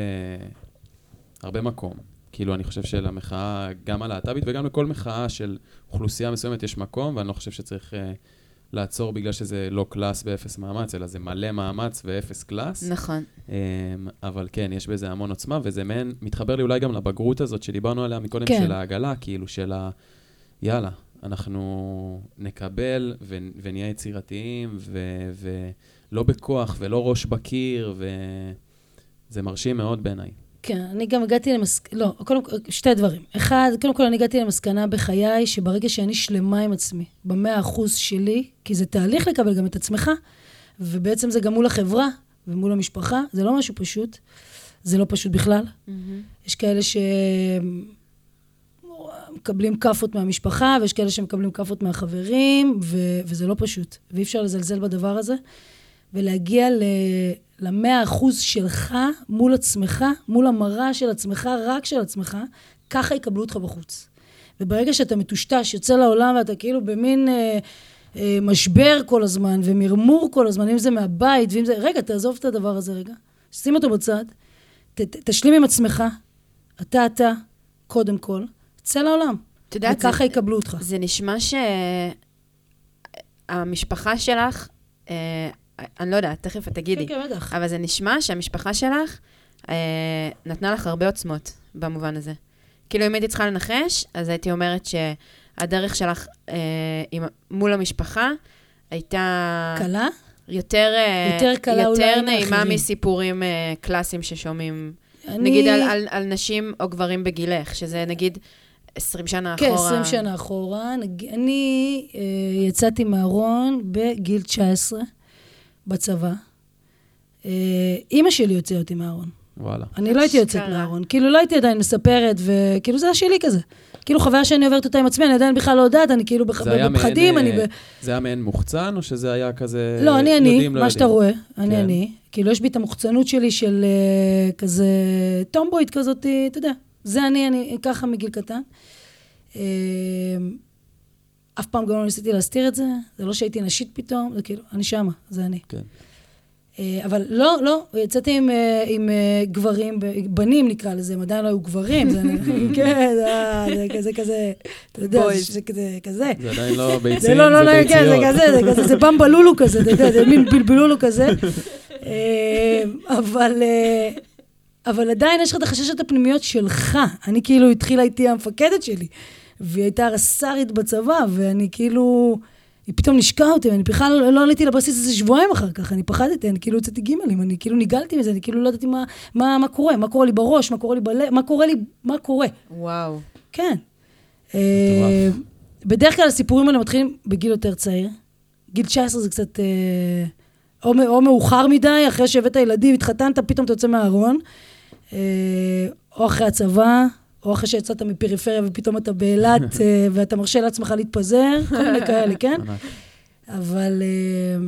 הרבה מקום. כאילו, אני חושב שלמחאה, גם הלהט"בית וגם לכל מחאה של אוכלוסייה מסוימת יש מקום, ואני לא חושב שצריך אה, לעצור בגלל שזה לא קלאס באפס מאמץ, אלא זה מלא מאמץ ואפס קלאס. נכון. אמ, אבל כן, יש בזה המון עוצמה, וזה מעין, מתחבר לי אולי גם לבגרות הזאת שדיברנו עליה מקודם, כן. של העגלה, כאילו, של ה... יאללה, אנחנו נקבל ו- ונהיה יצירתיים, ו- ולא בכוח ולא ראש בקיר, וזה מרשים מאוד בעיניי. כן, אני גם הגעתי למסקנה, לא, קודם כל, שתי דברים. אחד, קודם כל אני הגעתי למסקנה בחיי, שברגע שאני שלמה עם עצמי, במאה אחוז שלי, כי זה תהליך לקבל גם את עצמך, ובעצם זה גם מול החברה ומול המשפחה, זה לא משהו פשוט, זה לא פשוט בכלל. יש כאלה שמקבלים כאפות מהמשפחה, ויש כאלה שמקבלים כאפות מהחברים, ו- וזה לא פשוט, ואי אפשר לזלזל בדבר הזה. ולהגיע ל... למאה אחוז שלך מול עצמך, מול המראה של עצמך, רק של עצמך, ככה יקבלו אותך בחוץ. וברגע שאתה מטושטש, יוצא לעולם ואתה כאילו במין אה, אה, משבר כל הזמן ומרמור כל הזמן, אם זה מהבית ואם זה... רגע, תעזוב את הדבר הזה רגע. שים אותו בצד, ת, ת, תשלים עם עצמך, אתה אתה, קודם כל, צא לעולם. את יודעת, וככה זה- יקבלו אותך. זה נשמע שהמשפחה שלך, אה, אני לא יודעת, תכף את תגידי, כן, כן, בטח. אבל זה נשמע שהמשפחה שלך אה, נתנה לך הרבה עוצמות במובן הזה. כאילו, אם הייתי צריכה לנחש, אז הייתי אומרת שהדרך שלך אה, עם, מול המשפחה הייתה קלה? יותר, אה, יותר קלה יותר נעימה מאחרים. מסיפורים אה, קלאסיים ששומעים, אני... נגיד על, על, על נשים או גברים בגילך, שזה נגיד 20 שנה כן, אחורה. 20 שנה אחורה. נג... אני אה, יצאתי מהארון בגיל 19, בצבא. אה, אימא שלי הוציאה אותי מהארון. וואלה. אני לא הייתי יוצאת. מהארון. כאילו, לא הייתי עדיין מספרת, וכאילו, זה היה שלי כזה. כאילו, חוויה שאני עוברת אותה עם עצמי, אני עדיין בכלל לא יודעת, אני כאילו בח... בפחדים, מעין, אני ב... אה, זה היה מעין מוחצן, או שזה היה כזה... לא, אני אני, יודעים, לא מה שאתה? רואה, אני כן. אני. כאילו, יש בי את המוחצנות שלי של אה, כזה טומבויט כזאת, אתה יודע. זה אני, אני ככה מגיל קטן. אף פעם גם לא ניסיתי להסתיר את זה, זה לא שהייתי נשית פתאום, זה כאילו, אני שמה, זה אני. כן. אה, אבל לא, לא, יצאתי עם, אה, עם אה, גברים, בנים נקרא לזה, הם עדיין לא היו גברים, זה, כן, אה, זה כזה, כזה, אתה יודע, זה, כזה, כזה. זה עדיין לא ביצים, זה לא, לא, לא. כן, זה כזה, זה כזה, זה במבלולו כזה, אתה יודע, זה מין בלבלולו כזה. אבל, אבל עדיין יש לך את החששות הפנימיות שלך. אני כאילו, התחילה איתי המפקדת שלי, והיא הייתה רס"רית בצבא, ואני כאילו, היא פתאום נשקה אותי, ואני בכלל לא, לא עליתי לבסיס איזה שבועיים אחר כך, אני פחדתי, אני כאילו הוצאתי גימלים, אני כאילו נגעלתי מזה, אני כאילו לא ידעתי מה, מה, מה קורה, מה קורה לי בראש, מה קורה לי בלב, מה קורה לי, מה קורה. וואו. כן. אה, בדרך כלל הסיפורים האלה מתחילים בגיל יותר צעיר. גיל 19 זה קצת... אה, או, או מאוחר מדי, אחרי שהבאת ילדים, התחתנת, פתאום אתה יוצא מהארון. אה, או אחרי הצבא, או אחרי שיצאת מפריפריה ופתאום אתה באילת אה, ואתה מרשה לעצמך להתפזר, כל מיני כאלה, כן? אבל... אה,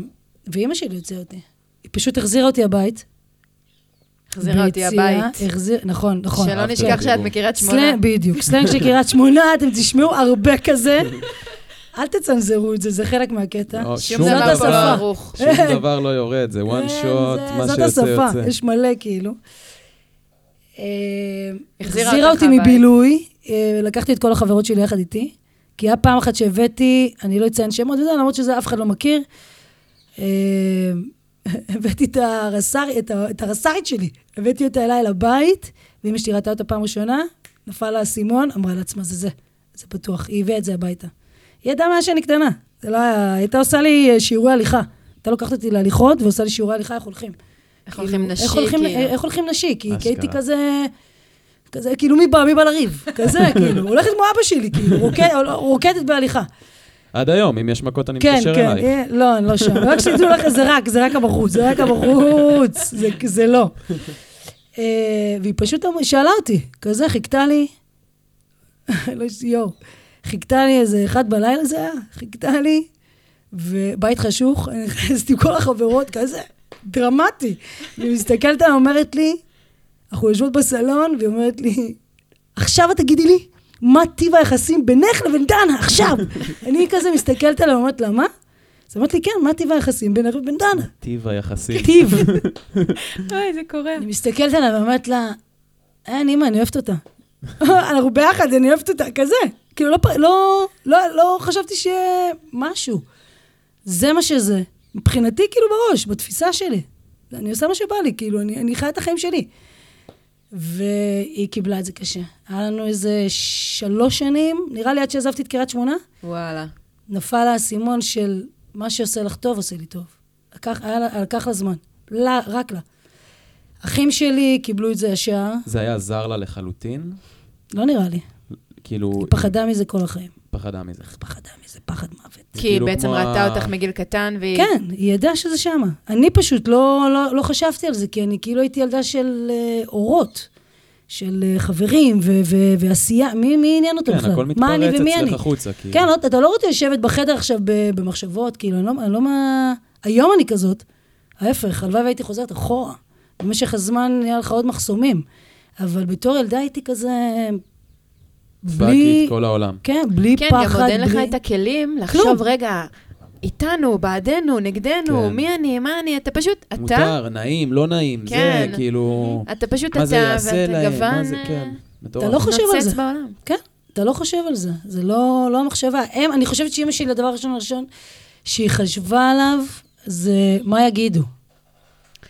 ואימא שלי הוציאה אותי. היא פשוט החזירה אותי הבית. החזירה אותי הבית. החזיר, נכון, נכון. שלא נשכח את שאת. מקריית שמונה. בדיוק. סלנג של קריית שמונה, אתם תשמעו הרבה כזה. אל תצנזרו את זה, זה חלק מהקטע. לא, שום דבר פה לא השפה. ערוך. שום דבר לא יורד, זה one כן, shot, מה זאת שיוצא השפה, יוצא. יש מלא כאילו. אה, החזירה אותי. מבילוי, אה, לקחתי את כל החברות שלי יחד איתי, כי היה פעם אחת שהבאתי, אני לא אציין שמות וזה, למרות שזה אף אחד לא מכיר, אה, הבאתי את הרס"ר- את ה- את הרס"רית שלי, הבאתי אותה אליי לבית, ואמא שלי ראתה אותה פעם ראשונה, נפל לה האסימון, אמרה לעצמה, זה זה, זה בטוח, היא הביאה את זה הביתה. היא ידעה מאז שאני קטנה, זה לא היה, הייתה עושה לי שיעורי הליכה. הייתה לוקחת אותי להליכות ועושה לי שיעורי הליכה, איך הולכים. איך הולכים נשי, איך הולכים, כאילו. איך הולכים נשי, כי, הייתי. כזה, כזה, כאילו, מי בא, מי בא לריב? כזה, כאילו, הולכת כמו אבא שלי, כאילו, רוקד, רוקדת בהליכה. עד היום, אם יש מכות אני כן, מתקשר כן, אלייך. אה, לא, אני לא שם. רק שתדעו לך, זה רק, זה רק הבחוץ, זה רק הבחוץ, זה, זה לא. אה, והיא פשוט שאלה אותי, כזה, חיכתה לי, לא, יואו, חיכתה לי איזה אחד בלילה זה היה, חיכתה לי, ובית חשוך, אני נכנסת עם כל החברות, כזה, דרמטי. והיא מסתכלת עליי, אומרת לי, אנחנו יושבות בסלון, והיא אומרת לי, עכשיו את תגידי לי, מה טיב היחסים בינך לבין דנה, עכשיו? אני כזה מסתכלת עליה, אומרת לה, מה? אז אמרת לי, כן, מה טיב היחסים בינך לבין דנה? טיב היחסים. טיב. אוי, זה קורה. אני מסתכלת עליה ואומרת לה, אין, אימא, אני אוהבת אותה. אנחנו ביחד, אני אוהבת אותה, כזה. כאילו, לא, לא, לא, לא חשבתי שיהיה משהו. זה מה שזה. מבחינתי, כאילו, בראש, בתפיסה שלי. אני עושה מה שבא לי, כאילו, אני, אני חיה את החיים שלי. והיא קיבלה את זה קשה. היה לנו איזה שלוש שנים, נראה לי עד שעזבתי את קריית שמונה, וואלה. נפל האסימון של מה שעושה לך טוב, עושה לי טוב. לקח, היה לה, לקח לה זמן. לה, רק לה. אחים שלי קיבלו את זה ישר, זה היה זר לה לחלוטין? לא נראה לי. כאילו, היא פחדה מזה כל החיים. פחדה מזה. פחדה מזה, פחד מוות. זה כי כאילו בעצם כמו ראתה אותך מגיל קטן, והיא... כן, היא ידעה שזה שמה. אני פשוט לא, לא, לא חשבתי על זה, כי אני כאילו הייתי ילדה של אה, אורות, של אה, חברים ו- ו- ועשייה. מי, מי עניין אותו כן, בכלל? הכל מה אני מתפרץ? אצלך החוצה. כאילו. כן, לא, אתה לא רוצה לשבת בחדר עכשיו ב- במחשבות, כאילו, אני לא, אני לא מה... היום אני כזאת, ההפך, הלוואי והייתי חוזרת אחורה. במשך הזמן נהיה לך עוד מחסומים. אבל בתור ילדה הייתי כזה... פאקי את כל העולם. כן, בלי כן, פחד, גם עוד אין לך בלי- את הכלים לחשוב, רגע, איתנו, בעדנו, נגדנו, כן. מי אני, מה אני, אתה פשוט, אתה, מותר, נעים, לא נעים, כן. זה כאילו... אתה פשוט מה זה אתה, יעשה ואתה להם, גוון מה זה, אה, כן. מטורף. אתה לא חושב על זה. בעולם. כן, אתה לא חושב על זה. זה לא, לא המחשבה. הם, אני חושבת שאימא שלי, הדבר הראשון הראשון שהיא חשבה עליו, זה מה יגידו.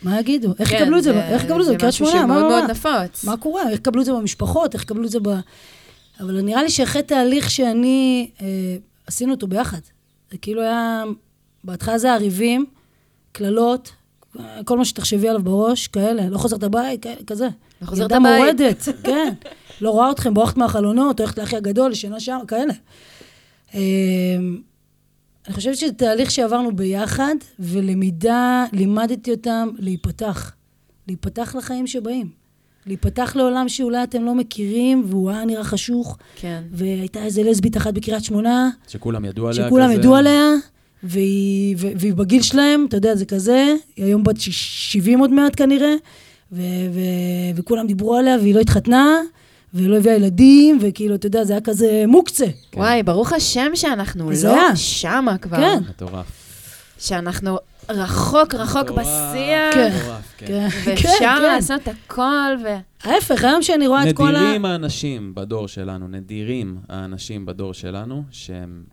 מה יגידו? איך כן, יקבלו את זה? איך יקבלו את זה בקריית שמונה? זה משהו מה- שהוא מאוד מה- מאוד נפוץ. מה קורה? איך יקבלו את זה במשפחות? איך יקבלו את זה ב... אבל נראה לי שאחרי תהליך שאני, אה, עשינו אותו ביחד. זה כאילו היה, בהתחלה זה היה ריבים, קללות, כל מה שתחשבי עליו בראש, כאלה, לא חוזרת הבית, כזה. לא חוזרת ילדה הבית. מורדת, כן. לא רואה אתכם, בורחת מהחלונות, הולכת לאחי הגדול, ישנה שם, כאלה. אה, אני חושבת שזה תהליך שעברנו ביחד, ולמידה, לימדתי אותם להיפתח. להיפתח לחיים שבאים. להיפתח לעולם שאולי אתם לא מכירים, והוא היה נראה חשוך, כן. והייתה איזה לסבית אחת בקריית שמונה, שכולם ידעו עליה כזה. שכולם ידעו עליה, והיא, והיא בגיל שלהם, אתה יודע, זה כזה, היא היום בת שיש- 70 עוד מעט כנראה, ו- ו- וכולם דיברו עליה, והיא לא התחתנה, ולא הביאה ילדים, וכאילו, אתה יודע, זה היה כזה מוקצה. כן. וואי, ברוך השם שאנחנו לא היה. שמה כבר. כן. מטורף. שאנחנו רחוק רחוק בשיח, כן. כן. כן, ואפשר. לעשות הכל, ו... ההפך, היום שאני רואה את כל ה... נדירים האנשים בדור שלנו, נדירים האנשים בדור שלנו, שהם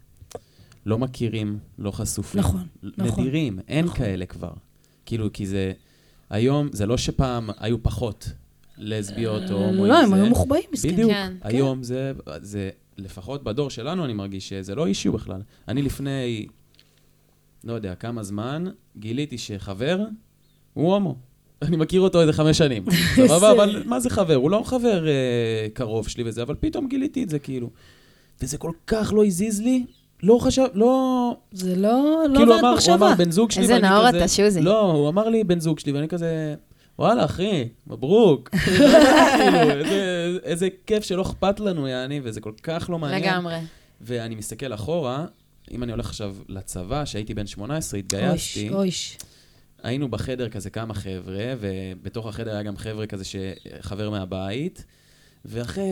לא מכירים, לא חשופים. נכון, נכון. נדירים, אין נכון. כאלה כבר. כאילו, כי זה... היום, זה לא שפעם היו פחות לסביות או הומואים. לא, הם היו מוחבאים, מסכנים. בדיוק. היום זה, לפחות בדור שלנו, אני מרגיש שזה לא אישיו בכלל. אני לפני, לא יודע, כמה זמן, גיליתי שחבר הוא הומו. אני מכיר אותו איזה חמש שנים. סבבה, אבל מה זה חבר? הוא לא חבר אה, קרוב שלי וזה, אבל פתאום גיליתי את זה, כאילו. וזה כל כך לא הזיז לי, לא חשב, לא... זה לא, לא כאילו, אמר, הוא. אמר בן זוג שלי, איזה נאור כזה... אתה, שוזי. לא, הוא אמר לי בן זוג שלי, ואני כזה... וואלה, אחי, מברוק. כאילו, איזה, איזה כיף שלא אכפת לנו, יעני, וזה כל כך לא מעניין. לגמרי. ואני מסתכל אחורה, אם אני הולך עכשיו לצבא, שהייתי בן 18, התגייסתי, אויש, אויש. היינו בחדר כזה כמה חבר'ה, ובתוך החדר היה גם חבר'ה כזה שחבר מהבית, ואחרי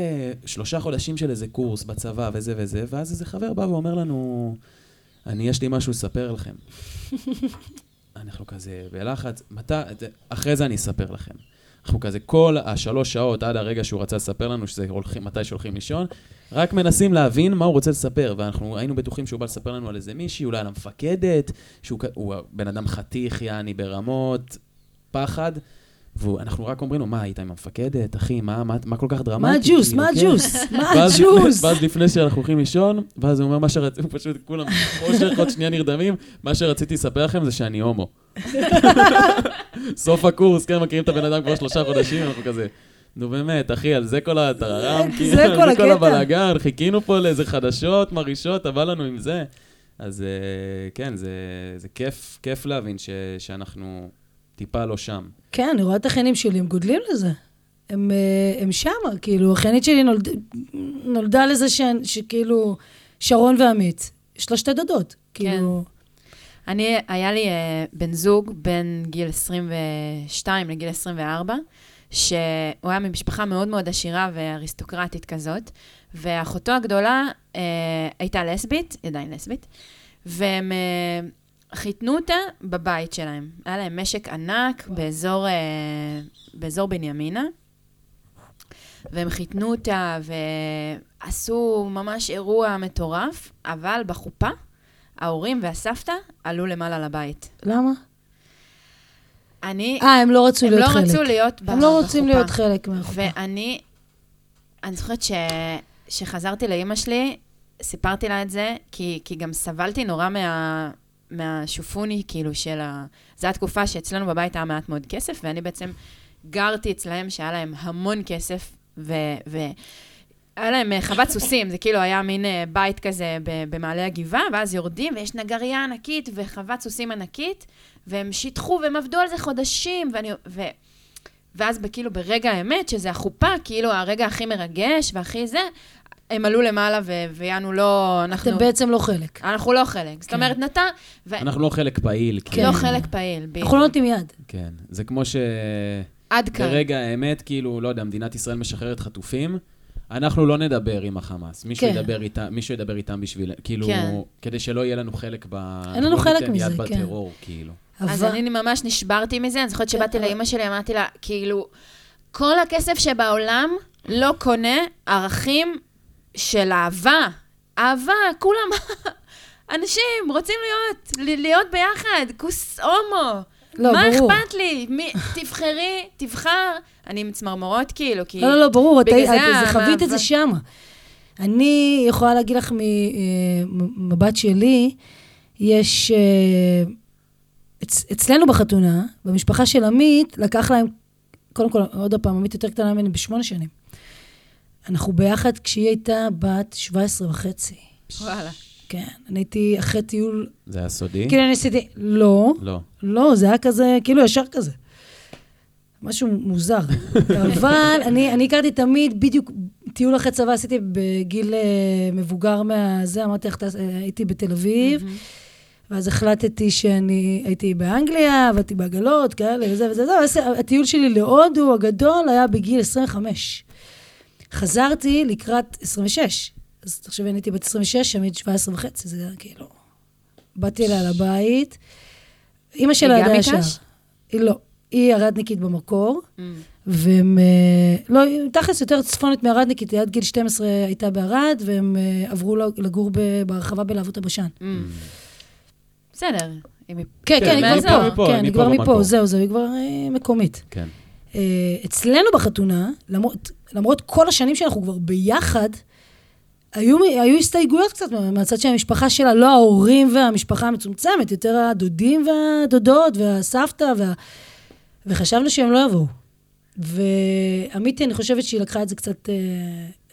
שלושה חודשים של איזה קורס בצבא וזה וזה, ואז איזה חבר בא ואומר לנו, אני, יש לי משהו לספר לכם. אנחנו כזה בלחץ, מתי, אחרי זה אני אספר לכם. אנחנו כזה כל השלוש שעות עד הרגע שהוא רצה לספר לנו שזה הולכים, מתי שהולכים לישון, רק מנסים להבין מה הוא רוצה לספר, ואנחנו היינו בטוחים שהוא בא לספר לנו על איזה מישהי, אולי על המפקדת, שהוא בן אדם חתיך, יעני, ברמות, פחד, ואנחנו רק אומרים לו, מה, היית עם המפקדת, אחי, מה, מה, מה כל כך דרמטי? מה הג'וס? כאילו, מה כן. הג'וס? מה הג'וס? ואז לפני שאנחנו הולכים לישון, ואז הוא אומר, מה שרציתי, פשוט כולם חושך, עוד שנייה נרדמים, מה שרציתי לספר לכם זה שאני הומו. סוף הקורס, כן, מכירים את הבן אדם כבר שלושה חודשים, אנחנו כזה, נו באמת, אחי, על זה כל הטררם, זה כאילו, זה כל. הבלאגן, חיכינו פה לאיזה חדשות מרעישות, בא לנו עם זה. אז אה, כן, זה כיף, כיף להבין שאנחנו טיפה לא שם. כן, אני רואה את האחיינים שלי, הם גודלים לזה. הם, אה, הם שמה, כאילו, האחיינית שלי נולד, נולדה לזה שהן- שכאילו, שרון ועמית, יש לה שתי דודות. כאילו, אני, היה לי אה, בן זוג בין גיל 22 לגיל 24, שהוא היה ממשפחה מאוד מאוד עשירה ואריסטוקרטית כזאת, ואחותו הגדולה אה, הייתה לסבית, היא עדיין לסבית, והם אה, חיתנו אותה בבית שלהם. היה להם משק ענק באזור, אה, באזור בנימינה, והם חיתנו אותה ועשו ממש אירוע מטורף, אבל בחופה ההורים והסבתא עלו למעלה לבית. למה? אני, אה, הם לא רצו הם להיות לא חלק. רצו להיות ב- הם לא רוצים בחופה. להיות חלק מהחופה. ואני, אני זוכרת ש, שחזרתי לאימא שלי, סיפרתי לה את זה, כי, כי גם סבלתי נורא מה, מהשופוני, כאילו, של ה... זו התקופה שאצלנו בבית היה מעט מאוד כסף, ואני בעצם גרתי אצלהם, שהיה להם המון כסף, ו... ו היה להם אה, חוות סוסים, זה כאילו היה מין אה, בית כזה במעלה הגבעה, ואז יורדים ויש נגרייה ענקית וחוות סוסים ענקית, והם שיטחו והם עבדו על זה חודשים, ואני, ו, ואז כאילו ברגע האמת, שזה החופה, כאילו הרגע הכי מרגש והכי זה, הם עלו למעלה ויענו לא, אנחנו... אתם בעצם לא חלק. אנחנו לא חלק. זאת כן. אומרת, נתן... ו- אנחנו לא חלק פעיל. כן. לא חלק פעיל, בדיוק. אנחנו לא נותנים יד. כן. זה כמו ש... עד כאן. ברגע האמת, כאילו, לא יודע, מדינת ישראל משחררת חטופים, אנחנו לא נדבר עם החמאס. מישהו, כן. ידבר, איתם, מישהו ידבר איתם בשביל... כאילו, כן. כדי שלא יהיה לנו חלק ב... אין לנו לא חלק מזה, יד כן. בטרור, כאילו. אז אני ממש נשברתי מזה, אני זוכרת שבאתי אבל- לאימא שלי, אמרתי לה, כאילו, כל הכסף שבעולם לא קונה ערכים של אהבה. אהבה, כולם, אנשים רוצים להיות, להיות ביחד, כוס הומו. לא, מה ברור. אכפת לי? מי, תבחרי, תבחר. אני עם צמרמורות, כאילו, כי... לא, לא, לא, ברור, את את- זה חווית את. זה שמה. אני יכולה להגיד לך ממבט שלי, יש... אה, אצ- אצלנו בחתונה, במשפחה של עמית, לקח להם, קודם כל, עוד פעם, עמית יותר קטנה ממני בשמונה שנים. אנחנו ביחד כשהיא הייתה בת 17 וחצי. וואלה. כן, אני הייתי אחרי טיול, זה היה סודי? כאילו אני עשיתי, לא, לא. לא, זה היה כזה, כאילו ישר כזה. משהו מוזר. אבל אני, אני הכרתי תמיד, בדיוק, טיול אחרי צבא עשיתי בגיל אה, מבוגר מהזה, אמרתי לך, אה, הייתי בתל אביב, ואז החלטתי שאני הייתי באנגליה, עבדתי בעגלות, כאלה וזה וזה, וזה, הטיול שלי להודו הגדול היה בגיל 25. חזרתי לקראת 26. אז תחשבי, אני הייתי בת 26, עמית 17 וחצי, זה היה כאילו... באתי אליה לבית, אימא שלה מקש? ישר. היא לא. היא ארדניקית במקור, Mm. והם... אה, לא, היא תכלס יותר צפונית מארדניקית, היא עד גיל 12 הייתה בערד, והם אה, עברו לגור ב- בהרחבה בלהבות הבשן. Mm. בסדר. כן, כן, כן, היא. כבר מפה, כן, היא כבר מפה. זהו, זהו, היא כבר אה, מקומית. כן. אה, אצלנו בחתונה, למרות, למרות כל השנים שאנחנו כבר ביחד, היו, היו הסתייגויות קצת מה- מהצד של המשפחה שלה, לא ההורים והמשפחה המצומצמת, יותר הדודים והדודות והסבתא, וה... וחשבנו שהם לא יבואו. ועמיתי, אני חושבת שהיא לקחה את זה קצת אה,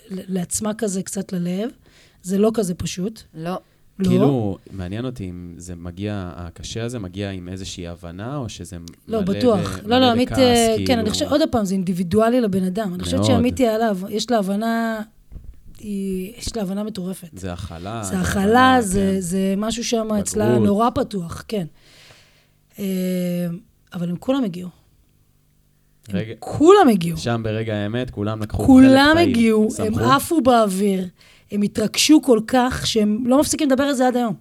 לעצמה כזה, קצת ללב. זה לא כזה פשוט. לא. לא. כאילו, מעניין אותי אם זה מגיע, הקשה הזה מגיע עם איזושהי הבנה, או שזה לא, מלא בטוח. ב- לא, מלא לא, עמית, אה, כן, כאילו. אני חושבת, עוד פעם, זה אינדיבידואלי לבן אדם. אני חושבת. שעמית, יש לה הבנה, היא- יש לה הבנה מטורפת. זה הכלה. זה הכלה, זה, כן. זה משהו שם אצלה. נורא פתוח, כן. אה, אבל הם כולם הגיעו. רגע, כולם הגיעו. שם ברגע האמת, כולם לקחו חלק כולם פעיל. הגיעו, הם? עפו באוויר, הם התרגשו כל כך שהם לא מפסיקים לדבר על זה עד היום.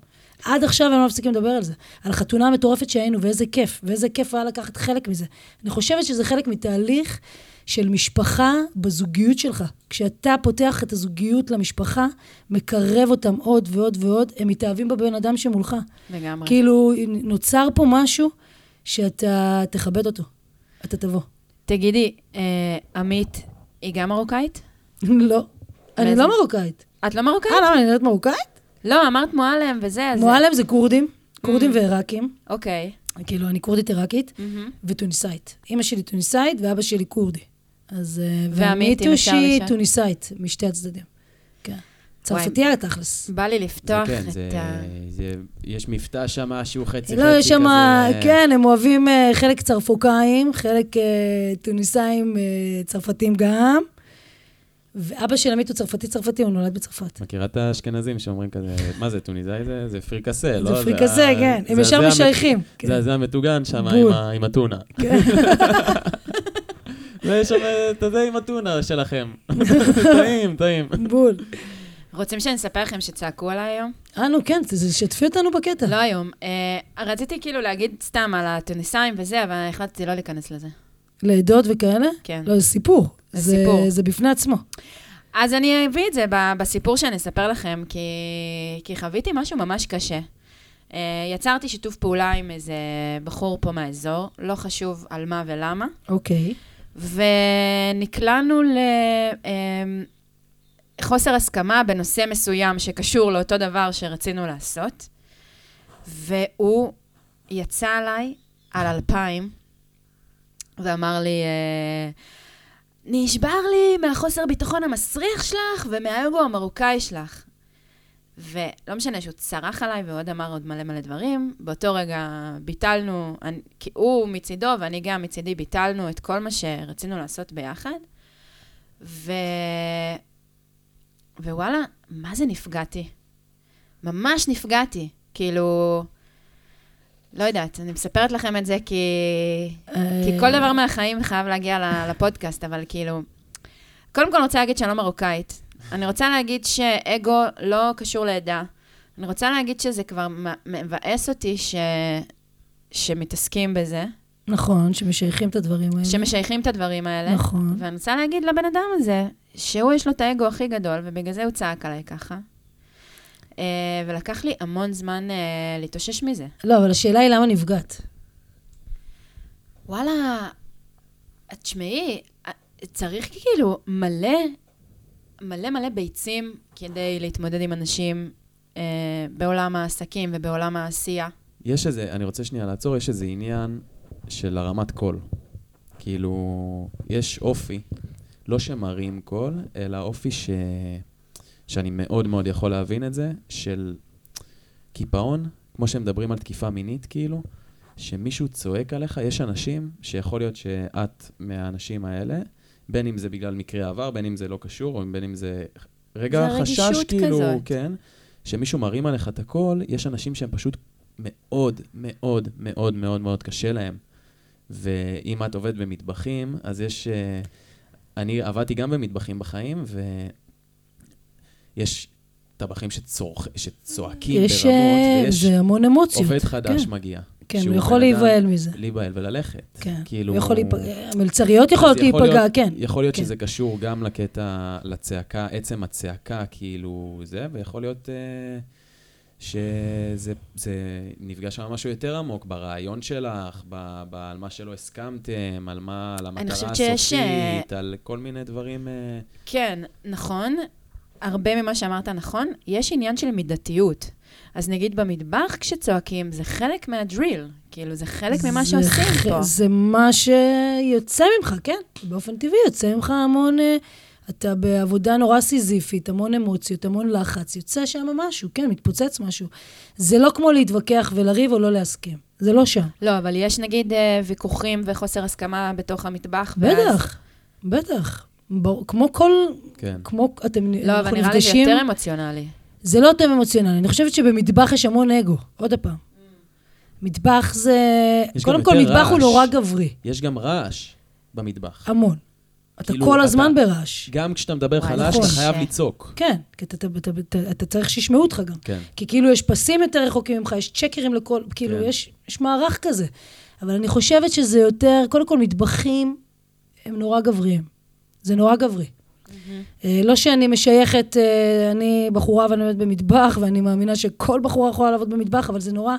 עד עכשיו הם לא מפסיקים לדבר על זה. על החתונה המטורפת שהיינו, ואיזה כיף, ואיזה כיף היה לקחת חלק מזה. אני חושבת שזה חלק מתהליך של משפחה בזוגיות שלך. כשאתה פותח את הזוגיות למשפחה, מקרב אותם עוד ועוד ועוד, הם מתאהבים בבן אדם שמולך. לגמרי. כאילו, נוצר פה משהו שאתה תכבד אותו. אתה תבוא. תגידי, אה, עמית, היא גם מרוקאית? לא. אני? לא מרוקאית. את לא מרוקאית? אה, למה, אני נראית מרוקאית? לא, אמרת מועלם וזה, אז... מועלם זה כורדים, כורדים Mm. ועיראקים. אוקיי. כאילו, אני כורדית עיראקית מהמם. וטוניסאית. אימא שלי טוניסאית ואבא שלי כורדי. אז... אה, ועמית, אם אפשר שהיא לשאול? טוניסאית, משתי הצדדים. צרפתייה תכלס. בא לי זה לפתוח כן, את זה, ה... זה, יש מבטא שם שהוא חצי חצי לא, יש שם, כזה. כן, הם אוהבים אה, חלק צרפוקאים, חלק אה, טוניסאים, אה, צרפתים גם. ואבא של עמית הוא צרפתי-צרפתי, הוא נולד בצרפת. מכירה את האשכנזים שאומרים כזה, מה זה, טוניסאי זה? זה פריקסה, לא? זה פריקסה, כן. הם ישר משייכים. כן. זה זה המטוגן שם עם הטונה. כן. ויש שם את הזה עם הטונה שלכם. טעים, טעים. בול. רוצים שאני אספר לכם שצעקו עליי היום? אה, נו, כן, זה- שתפי אותנו בקטע. לא היום. אה, רציתי כאילו להגיד סתם על הטוניסאים וזה, אבל החלטתי לא להיכנס לזה. לעדות וכאלה? כן. לא, זה סיפור. זה סיפור. זה בפני עצמו. אז אני אביא את זה בסיפור שאני אספר לכם, כי, כי חוויתי משהו ממש קשה. Uh, יצרתי שיתוף פעולה עם איזה בחור פה מהאזור, לא חשוב על מה ולמה, אוקיי. ונקלענו לחוסר הסכמה בנושא מסוים שקשור לאותו דבר שרצינו לעשות, והוא יצא עליי על אלפיים, ואמר לי, אה, נשבר לי מהחוסר ביטחון המסריח שלך ומהאגו המרוקאי שלך. ולא משנה שהוא צרח עליי ועוד אמר עוד מלא מלא דברים, באותו רגע ביטלנו, אני, כי הוא מצידו ואני גם מצידי ביטלנו את כל מה שרצינו לעשות ביחד. ווואלה, מה זה נפגעתי? ממש נפגעתי. כאילו, לא יודעת, אני מספרת לכם את זה כי, כי כל דבר מהחיים חייב להגיע לפודקאסט, אבל כאילו... קודם כל, אני רוצה להגיד שאני לא מרוקאית. אני רוצה להגיד שאגו לא קשור לעדה. אני רוצה להגיד שזה כבר מבאס אותי ש... שמתעסקים בזה, נכון, שמשייכים את הדברים האלה. שמשייכים את הדברים האלה. נכון. ואני רוצה להגיד לבן אדם הזה, שהוא יש לו את האגו הכי גדול, ובגלל זה הוא צעק עליי ככה. Uh, ולקח לי המון זמן uh, להתאושש מזה. לא, אבל השאלה היא למה נפגעת. וואלה, תשמעי, אה, צריך כאילו מלא, מלא מלא ביצים כדי להתמודד עם אנשים uh, בעולם העסקים ובעולם העשייה. יש איזה, אני רוצה שנייה לעצור, יש איזה עניין של הרמת קול. כאילו, יש אופי, לא שמרים קול, אלא אופי ש... שאני מאוד מאוד יכול להבין את זה, של קיפאון, כמו שהם מדברים על תקיפה מינית, כאילו, שמישהו צועק עליך, יש אנשים שיכול להיות שאת מהאנשים האלה, בין אם זה בגלל מקרה עבר, בין אם זה לא קשור, או בין אם זה רגע זה חשש, כאילו, כזאת. כן, שמישהו מרים עליך את הקול, יש אנשים שהם פשוט מאוד, מאוד, מאוד, מאוד מאוד קשה להם. ואם את עובדת במטבחים, אז יש... אה, אני עבדתי גם במטבחים בחיים, ויש טבחים שצורך, שצועקים יש... ברמות, אה, ויש זה המון אמוציות. עובד חדש כן. מגיע. כן, הוא יכול להיבהל מזה. להיבהל וללכת. כן. כאילו... הוא יכול להיפגע, המלצריות יכולות יכול להיפגע, להיות- כן. יכול להיות כן. שזה קשור גם לקטע, לצעקה, עצם הצעקה, כאילו, זה, ויכול להיות אה, שזה זה נפגע שם משהו יותר עמוק, ברעיון שלך, ב, ב, על מה שלא הסכמתם, על מה, על המטרה חושבת שיש, הסופית, על כל מיני דברים... אה, כן, נכון. הרבה ממה שאמרת נכון. יש עניין של מידתיות. אז נגיד במטבח כשצועקים, זה חלק מהדריל. כאילו, זה חלק ממה זה שעושים ח- פה. זה מה שיוצא ממך, כן. באופן טבעי יוצא ממך המון... אה, אתה בעבודה נורא סיזיפית, המון אמוציות, המון לחץ, יוצא שם משהו, כן, מתפוצץ משהו. זה לא כמו להתווכח ולריב או לא להסכים. זה לא שם. לא, אבל יש נגיד אה, ויכוחים וחוסר הסכמה בתוך המטבח. ואז- בטח, בטח. כמו כל... כן. כמו, אתם לא, אבל נראה לי זה יותר אמוציונלי. זה לא יותר אמוציונלי. אני חושבת שבמטבח יש המון אגו. עוד פעם. מטבח זה... קודם כל, מטבח הוא רעש. נורא גברי. יש גם רעש במטבח. המון. אתה כאילו, כל אתה- הזמן ברעש. גם כשאתה מדבר וואי, חלש, נכון. אתה חייב קשה. לצעוק. כן, כי אתה, אתה, אתה, אתה, אתה צריך שישמעו אותך גם. כן. כי כאילו יש פסים יותר רחוקים ממך, יש צ'קרים לכל, כאילו כן. יש, יש מערך כזה. אבל אני חושבת שזה יותר, קודם כל מטבחים הם נורא גבריים. זה נורא גברי. אה, לא שאני משייכת, אה, אני בחורה ואני עובדת במטבח, ואני מאמינה שכל בחורה יכולה לעבוד במטבח, אבל זה נורא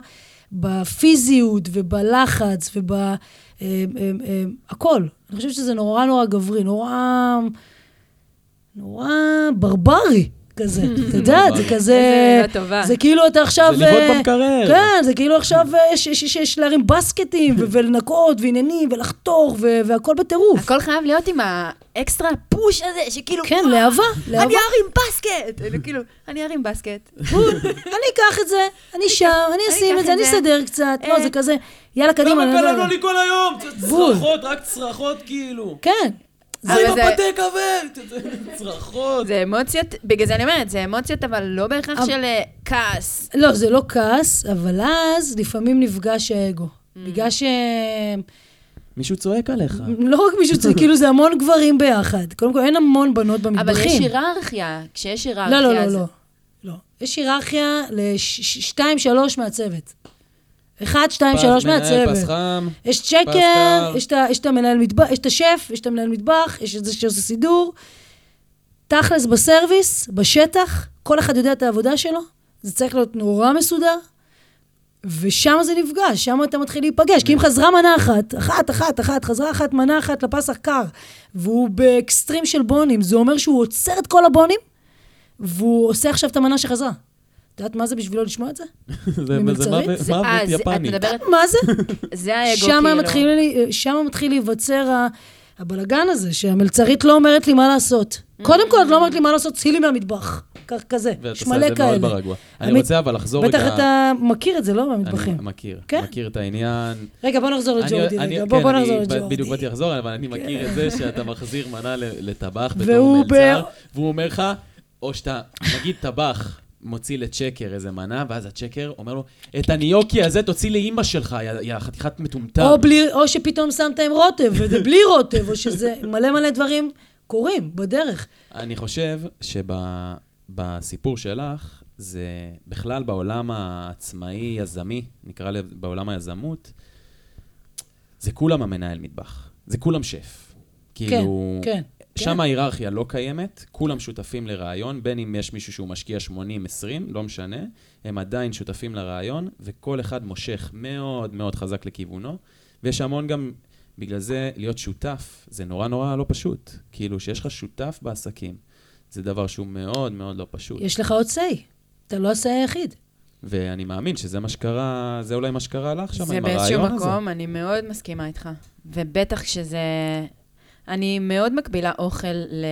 בפיזיות ובלחץ וב... אה, אה, אה, הכל. אני חושבת שזה נורא נורא גברי, נורא... נורא ברברי כזה. אתה יודע, זה. כזה... זה כאילו אתה עכשיו... זה לבעוט אה, במקרר. כן, זה כאילו עכשיו אה, יש- יש- יש יש להרים בסקטים ו- ולנקות ועניינים ולחתוך והכל בטירוף. הכל חייב להיות עם האקסטרה פוש הזה, שכאילו... כן, להבה, להבה. אני ארים בסקט! כאילו, אני ארים בסקט. אני אקח את זה, אני שם, אני אשים את זה, את אני. אסדר קצת. לא, אה. זה כזה, יאללה, קדימה. למה אני קללו יודע. לי כל היום? צרחות, רק צרחות כאילו. כן. אבל זה- הפתה כבד! צרחות. זה אמוציות, בגלל זה אני אומרת, זה אמוציות, אבל לא בהכרח אבל- של אה, כעס. לא, זה לא כעס, אבל אז לפעמים נפגש האגו. בגלל ש... מישהו צועק עליך. לא רק מישהו צריך, כאילו זה המון גברים ביחד. קודם כל, אין המון בנות אבל במטבחים. יש היררכיה. כשיש היררכיה, לא, לא, לא, לא. לא. יש היררכיה לשתיים, שלוש מהצוות. אחד, שתיים, שלוש מהצוות. פס חם. יש צ'קר, יש את המנהל מטבח, יש את השף, יש את המנהל מטבח, יש את זה שעושה סידור. תכלס בסרוויס, בשטח, כל אחד יודע את העבודה שלו, זה צריך להיות נורא מסודר, ושם זה נפגש, שם אתה מתחיל להיפגש. כי אם חזרה מנה אחת, אחת, אחת, אחת, חזרה אחת, מנה אחת לפס הקר, והוא באקסטרים של בונים, זה אומר שהוא עוצר את כל הבונים, והוא עושה עכשיו את המנה שחזרה. את יודעת מה זה בשבילו לשמוע את זה? זה- ממלצרית? מוות זה- מוות אה, יפני. מה זה? זה האגו, שם כאילו. שם מתחיל להיווצר הבלגן הזה, שהמלצרית לא אומרת לי מה לעשות. קודם כל, את לא אומרת לי מה לעשות, צאי לי מהמטבח. כזה, ואת יש עושה מלא את זה מאוד כאלה. ברגוע. אני רוצה אבל לחזור רגע... בטח אתה מכיר את זה, לא? אני מהמטבחים. מכיר, כן? מכיר את העניין. רגע, בוא נחזור אני- לג'ורדי אני- רגע. כן, בוא בוא אני נחזור לג'ורדי. בדיוק באתי לחזור, אבל אני מכיר את זה שאתה מחזיר מנה ל- לטבח בתור מלצר, והוא אומר לך, או שאתה, נגיד טבח, מוציא לצ'קר איזה מנה, ואז הצ'קר אומר לו, את הניוקי הזה תוציא לאימא שלך, יא- חתיכת מטומטם. או, בלי, או שפתאום שמת עם רוטב, וזה בלי רוטב, או שזה מלא מלא דברים קורים בדרך. אני חושב שבסיפור שלך, זה בכלל בעולם העצמאי-יזמי, נקרא לזה בעולם היזמות, זה כולם המנהל מטבח. זה כולם שף. כאילו, כן, שם ההיררכיה לא קיימת, כולם שותפים לרעיון, בין אם יש מישהו שהוא משקיע 80-20, לא משנה, הם עדיין שותפים לרעיון, וכל אחד מושך מאוד מאוד חזק לכיוונו, ויש המון גם, בגלל זה להיות שותף, זה נורא נורא לא פשוט. כאילו, שיש לך שותף בעסקים, זה דבר שהוא מאוד מאוד לא פשוט. יש לך עוד say. אתה לא ה-say היחיד. ואני מאמין שזה מה שקרה, זה אולי מה שקרה לך שם זה עם באיזשהו הרעיון הזה. מקום, אני מאוד מסכימה איתך. ובטח כשזה... אני מאוד מקבילה אוכל ל...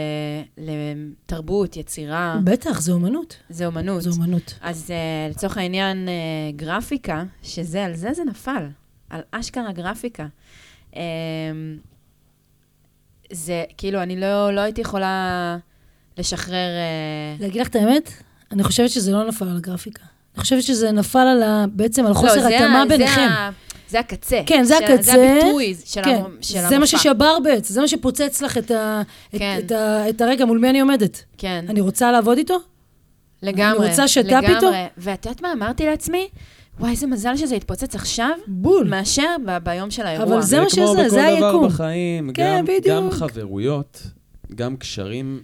לתרבות, יצירה, בטח, זה אומנות. זה אומנות. זה אומנות. אז uh, לצורך העניין, uh, גרפיקה, שזה, על זה זה נפל. על אשכרה גרפיקה. Um, זה, כאילו, אני לא, לא הייתי יכולה לשחרר... Uh, להגיד לך את האמת, אני חושבת שזה לא נפל על הגרפיקה. אני חושבת שזה נפל על ה... בעצם על חוסר לא, התאמה ביניכם. ה- זה הקצה. כן, זה של- הקצה. זה הביטוי של, כן, המ, של המופע. זה מה ששבר בעץ, זה מה שפוצץ לך את, ה, את, כן. את, ה, את הרגע, מול מי אני עומדת. כן. אני רוצה לעבוד איתו? לגמרי. אני רוצה שת"פ לגמרי. איתו? ואת יודעת מה אמרתי לעצמי? וואי, איזה מזל שזה יתפוצץ עכשיו, בול. מאשר ב- ביום של האירוע. אבל זה מה שזה, כמו זה בכל דבר היקום. בחיים, כן, גם, בדיוק. גם חברויות, גם קשרים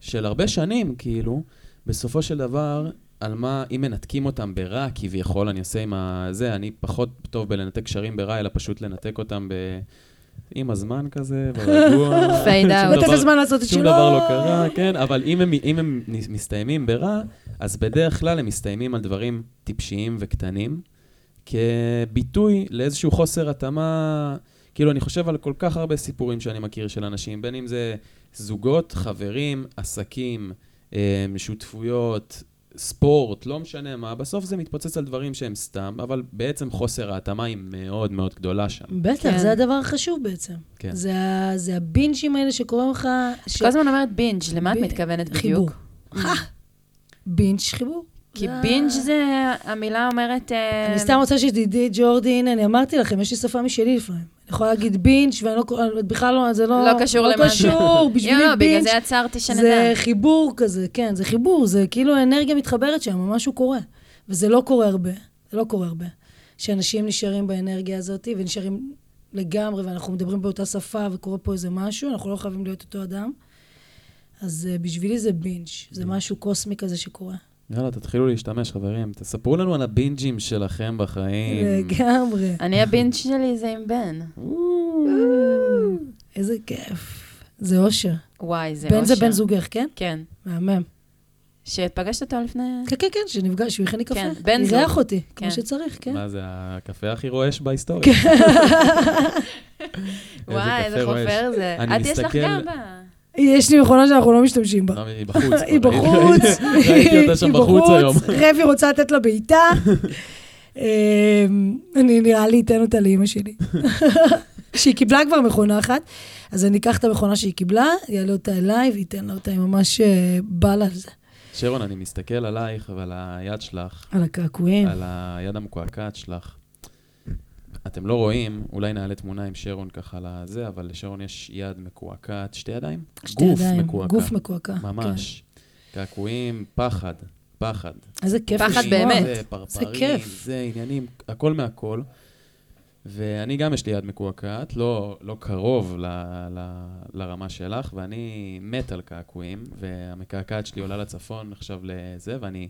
של הרבה שנים, כאילו, בסופו של דבר, על מה, אם מנתקים אותם ברע, כביכול, אני עושה עם הזה, אני פחות טוב בלנתק קשרים ברע, אלא פשוט לנתק אותם ב... עם הזמן כזה, ברגוע. שום out. לתת לזמן לעשות את שום שלו. דבר לא קרה, כן, אבל אם הם, אם הם מסתיימים ברע, אז בדרך כלל הם מסתיימים על דברים טיפשיים וקטנים, כביטוי לאיזשהו חוסר התאמה. כאילו, אני חושב על כל כך הרבה סיפורים שאני מכיר של אנשים, בין אם זה זוגות, חברים, עסקים, אה, שותפויות, ספורט, לא משנה מה, בסוף זה מתפוצץ על דברים שהם סתם, אבל בעצם חוסר ההתאמה היא מאוד מאוד גדולה שם. בטח, כן. זה הדבר החשוב בעצם. כן. זה, זה הבינג'ים האלה שקוראים לך... ש... כל הזמן אומרת בינג', למה את ב- מתכוונת חיבור. בדיוק? בינג' חיבור. כי זה- בינג' זה, המילה אומרת... אה, אני סתם רוצה שתדעי, ג'ורדי, הנה, אני אמרתי לכם, יש לי שפה משלי לפעמים. אני יכולה להגיד בינג' ואני לא, בכלל לא, זה לא... לא קשור למה לא זה. קשור, בשבילי יואו, בגלל בינג' זה עצרתי שנדע. זה חיבור כזה, כן, זה חיבור, זה כאילו אנרגיה מתחברת שם, משהו קורה. וזה לא קורה הרבה, זה לא קורה הרבה. שאנשים נשארים באנרגיה הזאת ונשארים לגמרי, ואנחנו מדברים באותה שפה וקורה פה איזה משהו, אנחנו לא חייבים להיות אותו אדם. אז uh, בשבילי זה בינג', זה משהו קוסמי כזה שקורה. יאללה, תתחילו להשתמש, חברים. תספרו לנו על הבינג'ים שלכם בחיים. לגמרי. אני הבינג' שלי זה עם בן. איזה כיף. זה אושר. וואי, זה בן אושר. זה בן זוגך, כן? כן. מהמם. שפגשת אותו לפני... כן, כן, כן, שנפגש, שהוא הכין לי קפה. כן, בן זוג. אירח אותי, כן. כמו שצריך, כן. מה זה, הקפה הכי רועש בהיסטוריה. וואי, איזה. חופר זה. אני את יש לך גם ב... יש לי מכונה שאנחנו לא משתמשים בה. לא, היא בחוץ. היא בחוץ, ראיתי- אותה שם בחוץ היום. רבי רוצה לתת לה בעיטה. אמ, אני נראה לי אתן אותה לאימא שלי. שהיא קיבלה כבר מכונה אחת, אז אני אקח את המכונה שהיא קיבלה, יעלה אותה אליי ואתן לה אותה, היא ממש אה, בא לה על זה. שרון, אני מסתכל עלייך ועל היד שלך, על הקעקועים. על היד המקועקעת שלך. אתם לא רואים, אולי נעלה תמונה עם שרון ככה על הזה, אבל לשרון יש יד מקועקעת, שתי ידיים? שתי גוף ידיים, מקועקע. גוף מקועקע. ממש. קעקועים, פחד, פחד. כן. איזה כיף פחד לשמוע. באמת. זה פרפרים, כיף. זה עניינים, הכל מהכל. ואני גם יש לי יד מקועקעת, לא, לא קרוב ל, ל, לרמה שלך, ואני מת על קעקועים, והמקעקעת שלי עולה לצפון עכשיו לזה, ואני...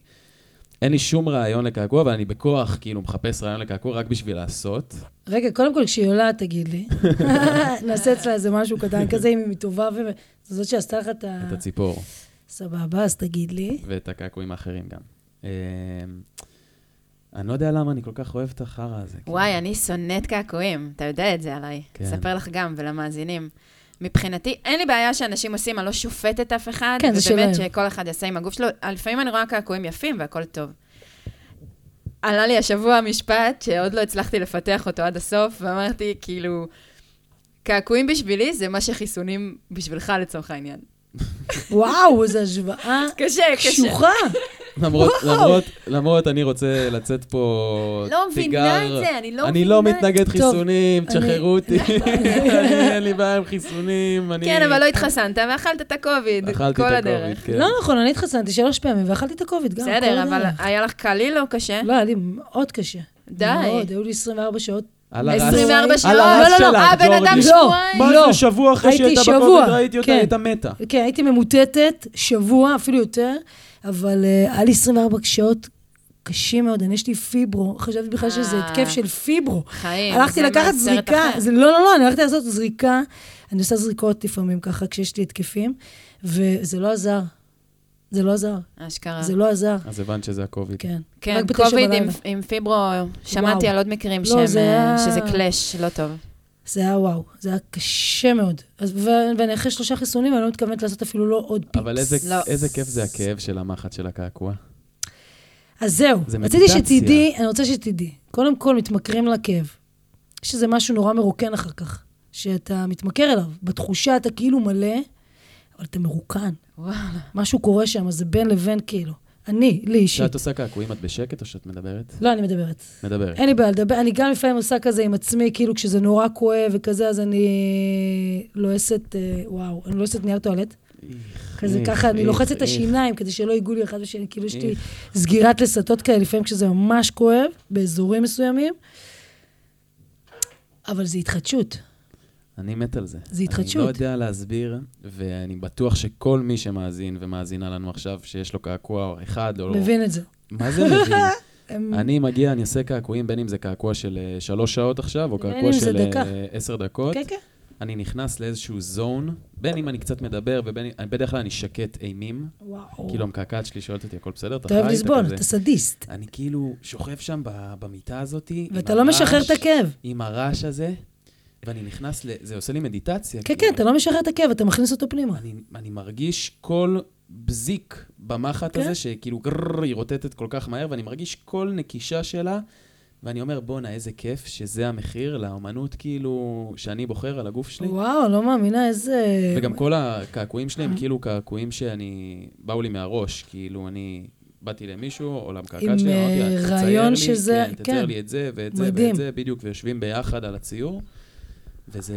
אין לי שום רעיון לקעקוע, אבל אני בכוח כאילו מחפש רעיון לקעקוע רק בשביל לעשות. רגע, קודם כל, כשהיא עולה, תגיד לי. נעשה אצלה איזה משהו קטן כזה, אם היא טובה, ו... זאת שעשתה לך את ה... את הציפור, סבבה, אז תגיד לי. ואת הקעקועים האחרים גם. אמ, אני לא יודע למה אני כל כך אוהב את החרא הזה. וואי, אני שונאת קעקועים, אתה יודע את זה עליי. כן. אספר לך גם ולמאזינים. מבחינתי, אין לי בעיה שאנשים עושים, אני לא שופטת אף אחד. כן, זה ובאמת שלהם. שכל אחד יעשה עם הגוף שלו. לפעמים אני רואה קעקועים יפים והכל טוב. עלה לי השבוע משפט שעוד לא הצלחתי לפתח אותו עד הסוף, ואמרתי, כאילו, קעקועים בשבילי זה מה שחיסונים בשבילך לצורך העניין. וואו, איזו השוואה קשה, קשה. קשוחה. למרות. למרות, למרות, אני רוצה לצאת פה לא מבינה תיגר. את זה, אני לא אני לא מבינה מתנגד טוב, חיסונים, תשחררו אותי. אני- אין לי בעיה עם חיסונים, אני... כן, אבל לא התחסנת ואכלת את הקוביד, אכלתי כל את הדרך. הקוביד, כן. לא נכון, אני התחסנתי שלוש פעמים ואכלתי את הקוביד גם. בסדר, אבל. היה לך קליל או קשה? לא, היה לי מאוד קשה. די. מאוד, היו לי 24 שעות. על הרס- 24 שעות. לא, לא, לא, אה, בן ג'ורדי. אדם לא, שבועיים. מה לא. זה שבוע אחרי הייתי שהייתה בקוביד, ראיתי אותה, כן. הייתה מתה. כן, הייתי ממוטטת שבוע, אפילו יותר, אבל אה, היה לי 24 שעות קשים מאוד. אני, יש לי פיברו, חשבתי בכלל שזה אה. התקף של פיברו. חיים, הלכתי לקחת זריקה. זה, לא, לא, לא, אני הלכתי לעשות זריקה, אני עושה זריקות לפעמים ככה כשיש לי התקפים, וזה לא עזר. זה לא עזר, אשכרה. זה לא עזר, אז הבנת שזה הקוביד. כן. כן, קוביד עם-. עם פיברו, שמעתי וואו. על עוד מקרים לא, שהם, זה אה, היה- שזה קלאש, לא טוב. זה היה וואו, זה היה קשה מאוד. אז, ו, ואני אחרי שלושה חיסונים, אני לא מתכוונת לעשות אפילו לא עוד פיפס. אבל איזה, לא. איזה כיף זה הכאב של המחט של הקעקוע. אז זהו, זה רציתי. שתדעי, אני רוצה שתדעי. קודם כל, מתמכרים לכאב. יש איזה משהו נורא מרוקן אחר כך, שאתה מתמכר אליו. בתחושה אתה כאילו מלא, אבל אתה מרוקן. וואלה. משהו קורה שם, אז זה בין לבין כאילו. אני, לי אישית. כשאת עושה קעקועים, את בשקט או שאת מדברת? לא, אני מדברת. מדברת. אין לי בעיה לדבר, אני גם לפעמים עושה כזה עם עצמי, כאילו כשזה נורא כואב וכזה, אז אני לועסת, אה, וואו, אני לועסת נייר טואלט. כזה איך, ככה, אני איך, לוחצת את. השיניים כדי שלא ייגעו לי אחד בשני, כאילו יש לי. סגירת לסתות כאלה, לפעמים כשזה ממש כואב, באזורים מסוימים. אבל זה התחדשות. אני מת על זה. זה התחדשות. אני לא יודע להסביר, ואני בטוח שכל מי שמאזין ומאזינה לנו עכשיו, שיש לו קעקוע אחד או לא... מבין את זה. מה זה מבין? אני מגיע, אני עושה קעקועים, בין אם זה קעקוע של אה, שלוש שעות עכשיו, או קעקוע של אה. עשר דקות. כן, כן. אני נכנס לאיזשהו זון, בין אם אני קצת מדבר, ובין אם... בדרך כלל אני שקט אימים. וואו. כאילו המקעקעת שלי שואלת אותי, הכל בסדר? אתה אוהב? לסבול, כזה?" אתה סדיסט. אני כאילו שוכב שם במיטה הזאת, ואתה לא משחרר את הכאב. עם הרעש הזה, ואני נכנס ל... זה עושה לי מדיטציה. כן, כאילו. כן, אתה לא משחרר את הכאב, אתה מכניס אותו פנימה. אני, אני מרגיש כל בזיק במחט כן. הזה, שכאילו גרר, היא רוטטת כל כך מהר, ואני מרגיש כל נקישה שלה, ואני אומר, בואנה, איזה כיף שזה המחיר לאמנות, כאילו, שאני בוחר על הגוף שלי. וואו, לא מאמינה, איזה... וגם כל הקעקועים שלי הם כאילו קעקועים שאני... באו לי מהראש, כאילו, אני... באתי למישהו, או למקעקעת עם, שלי, אמרתי אה, לה, תצייר לי, שזה- כן, תצייר כן. לי את זה ואת זה מדהים. ואת זה, בדיוק, ויושבים ביחד על הציור. וזה,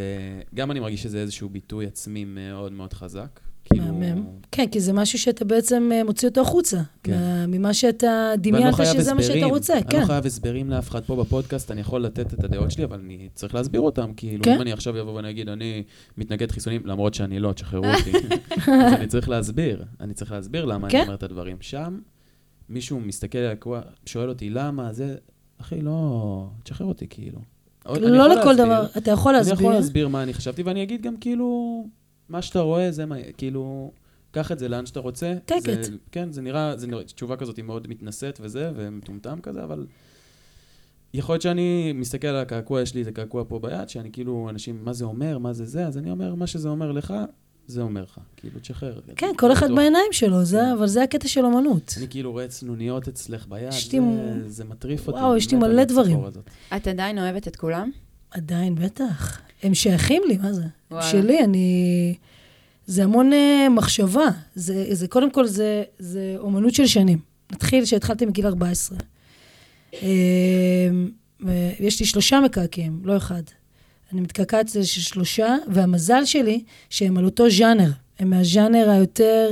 גם אני מרגיש שזה איזשהו ביטוי עצמי מאוד מאוד חזק. כאילו, מהמם. כן, כי זה משהו שאתה בעצם אה, מוציא אותו החוצה. כן. מה- ממה שאתה לא דמיינת שזה מה שאתה. רוצה, אני כן. לא חייב הסברים לאף אחד פה בפודקאסט, אני יכול לתת את הדעות שלי, אבל אני צריך להסביר אותם. כאילו, כן. אם אני עכשיו אבוא ואני אגיד, אני מתנגד חיסונים, למרות שאני לא, תשחררו אותי. אז אני צריך להסביר. אני צריך להסביר למה כן. אני אומר את הדברים. שם, מישהו מסתכל שואל אותי, למה זה... אחי, לא... תשחרר אותי, כאילו. אני לא לכל להסביר. דבר, אתה יכול אני להסביר. יכול להסביר מה אני חשבתי, ואני אגיד גם כאילו, מה שאתה רואה, זה מה, כאילו, קח את זה לאן שאתה רוצה. Take זה, it. כן, זה נראה, זה נראה, תשובה כזאת היא מאוד מתנשאת וזה, ומטומטם כזה, אבל יכול להיות שאני מסתכל על הקעקוע, יש לי איזה קעקוע פה ביד, שאני כאילו, אנשים, מה זה אומר, מה זה זה, אז אני אומר, מה שזה אומר לך, זה אומר לך. כאילו, תשחרר. כן, כל אחד בטוח. בעיניים שלו, זה- כן. אבל זה הקטע של אומנות. אני כאילו רואה צנוניות אצלך ביד, יש זה, זה מטריף אותי. וואו, יש לי מלא דברים. את עדיין אוהבת את כולם? עדיין, בטח. הם שייכים לי, מה זה? וואלה. שלי, אני... זה המון אה, מחשבה. זה, זה, קודם כל, זה, זה אומנות של שנים. נתחיל שהתחלתי מגיל 14. אה, יש לי שלושה מקעקעים, לא אחד. אני מתקעקעת של שלושה, והמזל שלי שהם על אותו ז'אנר. הם מהז'אנר היותר...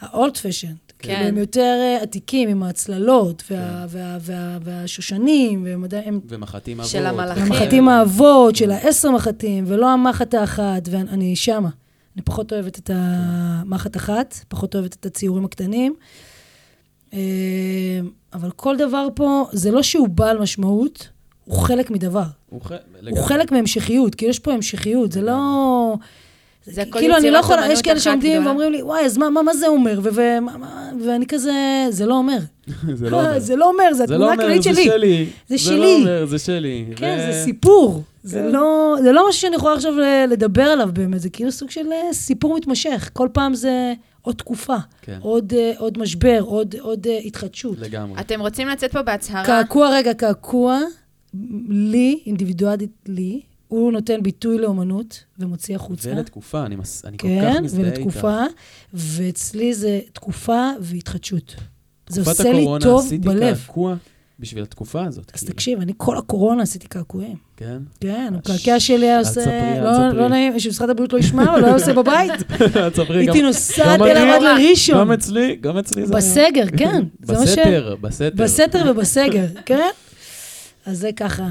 ה-old fashion. כן. כאילו, הם יותר אה, עתיקים, עם הצללות, וה, וה, וה, והשושנים, והם עדיין... הם של ומחטים אבות. המלאכים. המחטים האבות של העשר מחטים, ולא המחט האחת, ואני שמה. אני פחות אוהבת את המחט אחת, פחות אוהבת את הציורים הקטנים. אה, אבל כל דבר פה, זה לא שהוא בעל משמעות, הוא חלק מדבר. הוא ח- הוא. חלק מהמשכיות, כאילו יש פה המשכיות, זה לא... זה הכל כאילו, אני לא יכולה, יש כאלה שעומדים. ואומרים לי, וואי, אז מה, מה, מה זה אומר? ו- ו- מה- ואני כזה, זה לא אומר. זה לא אומר. זה לא אומר, זה זה התמונה לא הכללית אומר, זה שלי. שלי. זה זה שלי. לא אומר, זה שלי. כן, זה סיפור. זה כן. לא, זה לא משהו שאני יכולה עכשיו ל- לדבר עליו באמת, זה כאילו סוג של אה, סיפור מתמשך. כל פעם זה עוד תקופה, כן, עוד, אה, עוד משבר, עוד, עוד אה, התחדשות. לגמרי. אתם רוצים לצאת פה בהצהרה? קעקוע, רגע, קעקוע, לי, אינדיבידואלית לי, הוא נותן ביטוי לאומנות ומוציא החוצה. ולתקופה, אני, מס, אני כל כך כן, מזדהה איתך. ולתקופה, ואצלי זה תקופה והתחדשות. זה תקופת עושה לי הקורונה טוב עשיתי בלב. קעקוע בשביל התקופה הזאת. אז כאילו. תקשיב, אני כל הקורונה עשיתי קעקועים. כן? כן, הקעקע שלי היה אל עושה... תספרי, אל לא- תספרי. לא נעים, שמשרד הבריאות לא ישמע, אבל לא היה עושה בבית. אל תספרי, גם- הייתי נוסעת אליו אני- עד לראשון. גם אצלי, גם אצלי זה היה. בסגר, כן. בסתר, בסתר. בסתר ובסגר, כן? אז זה ככה...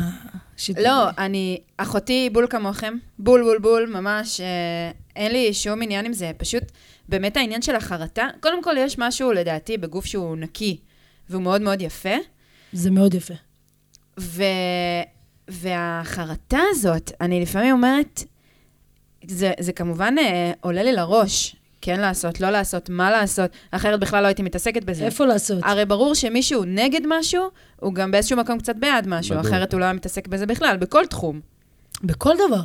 שת- לא, אני, אחותי בול כמוכם, בול בול בול, ממש, אה, אין לי שום עניין עם זה, פשוט באמת העניין של החרטה, קודם כל יש משהו לדעתי בגוף שהוא נקי, והוא מאוד מאוד יפה, זה מאוד יפה. ו... והחרטה הזאת, אני לפעמים אומרת, זה, זה כמובן אה, עולה לי לראש, כן לעשות, לא לעשות, מה לעשות, אחרת בכלל לא הייתי מתעסקת בזה. איפה לעשות? הרי ברור שמישהו נגד משהו, הוא גם באיזשהו מקום קצת בעד משהו, בדוק. אחרת הוא לא היה מתעסק בזה בכלל, בכל תחום. בכל דבר.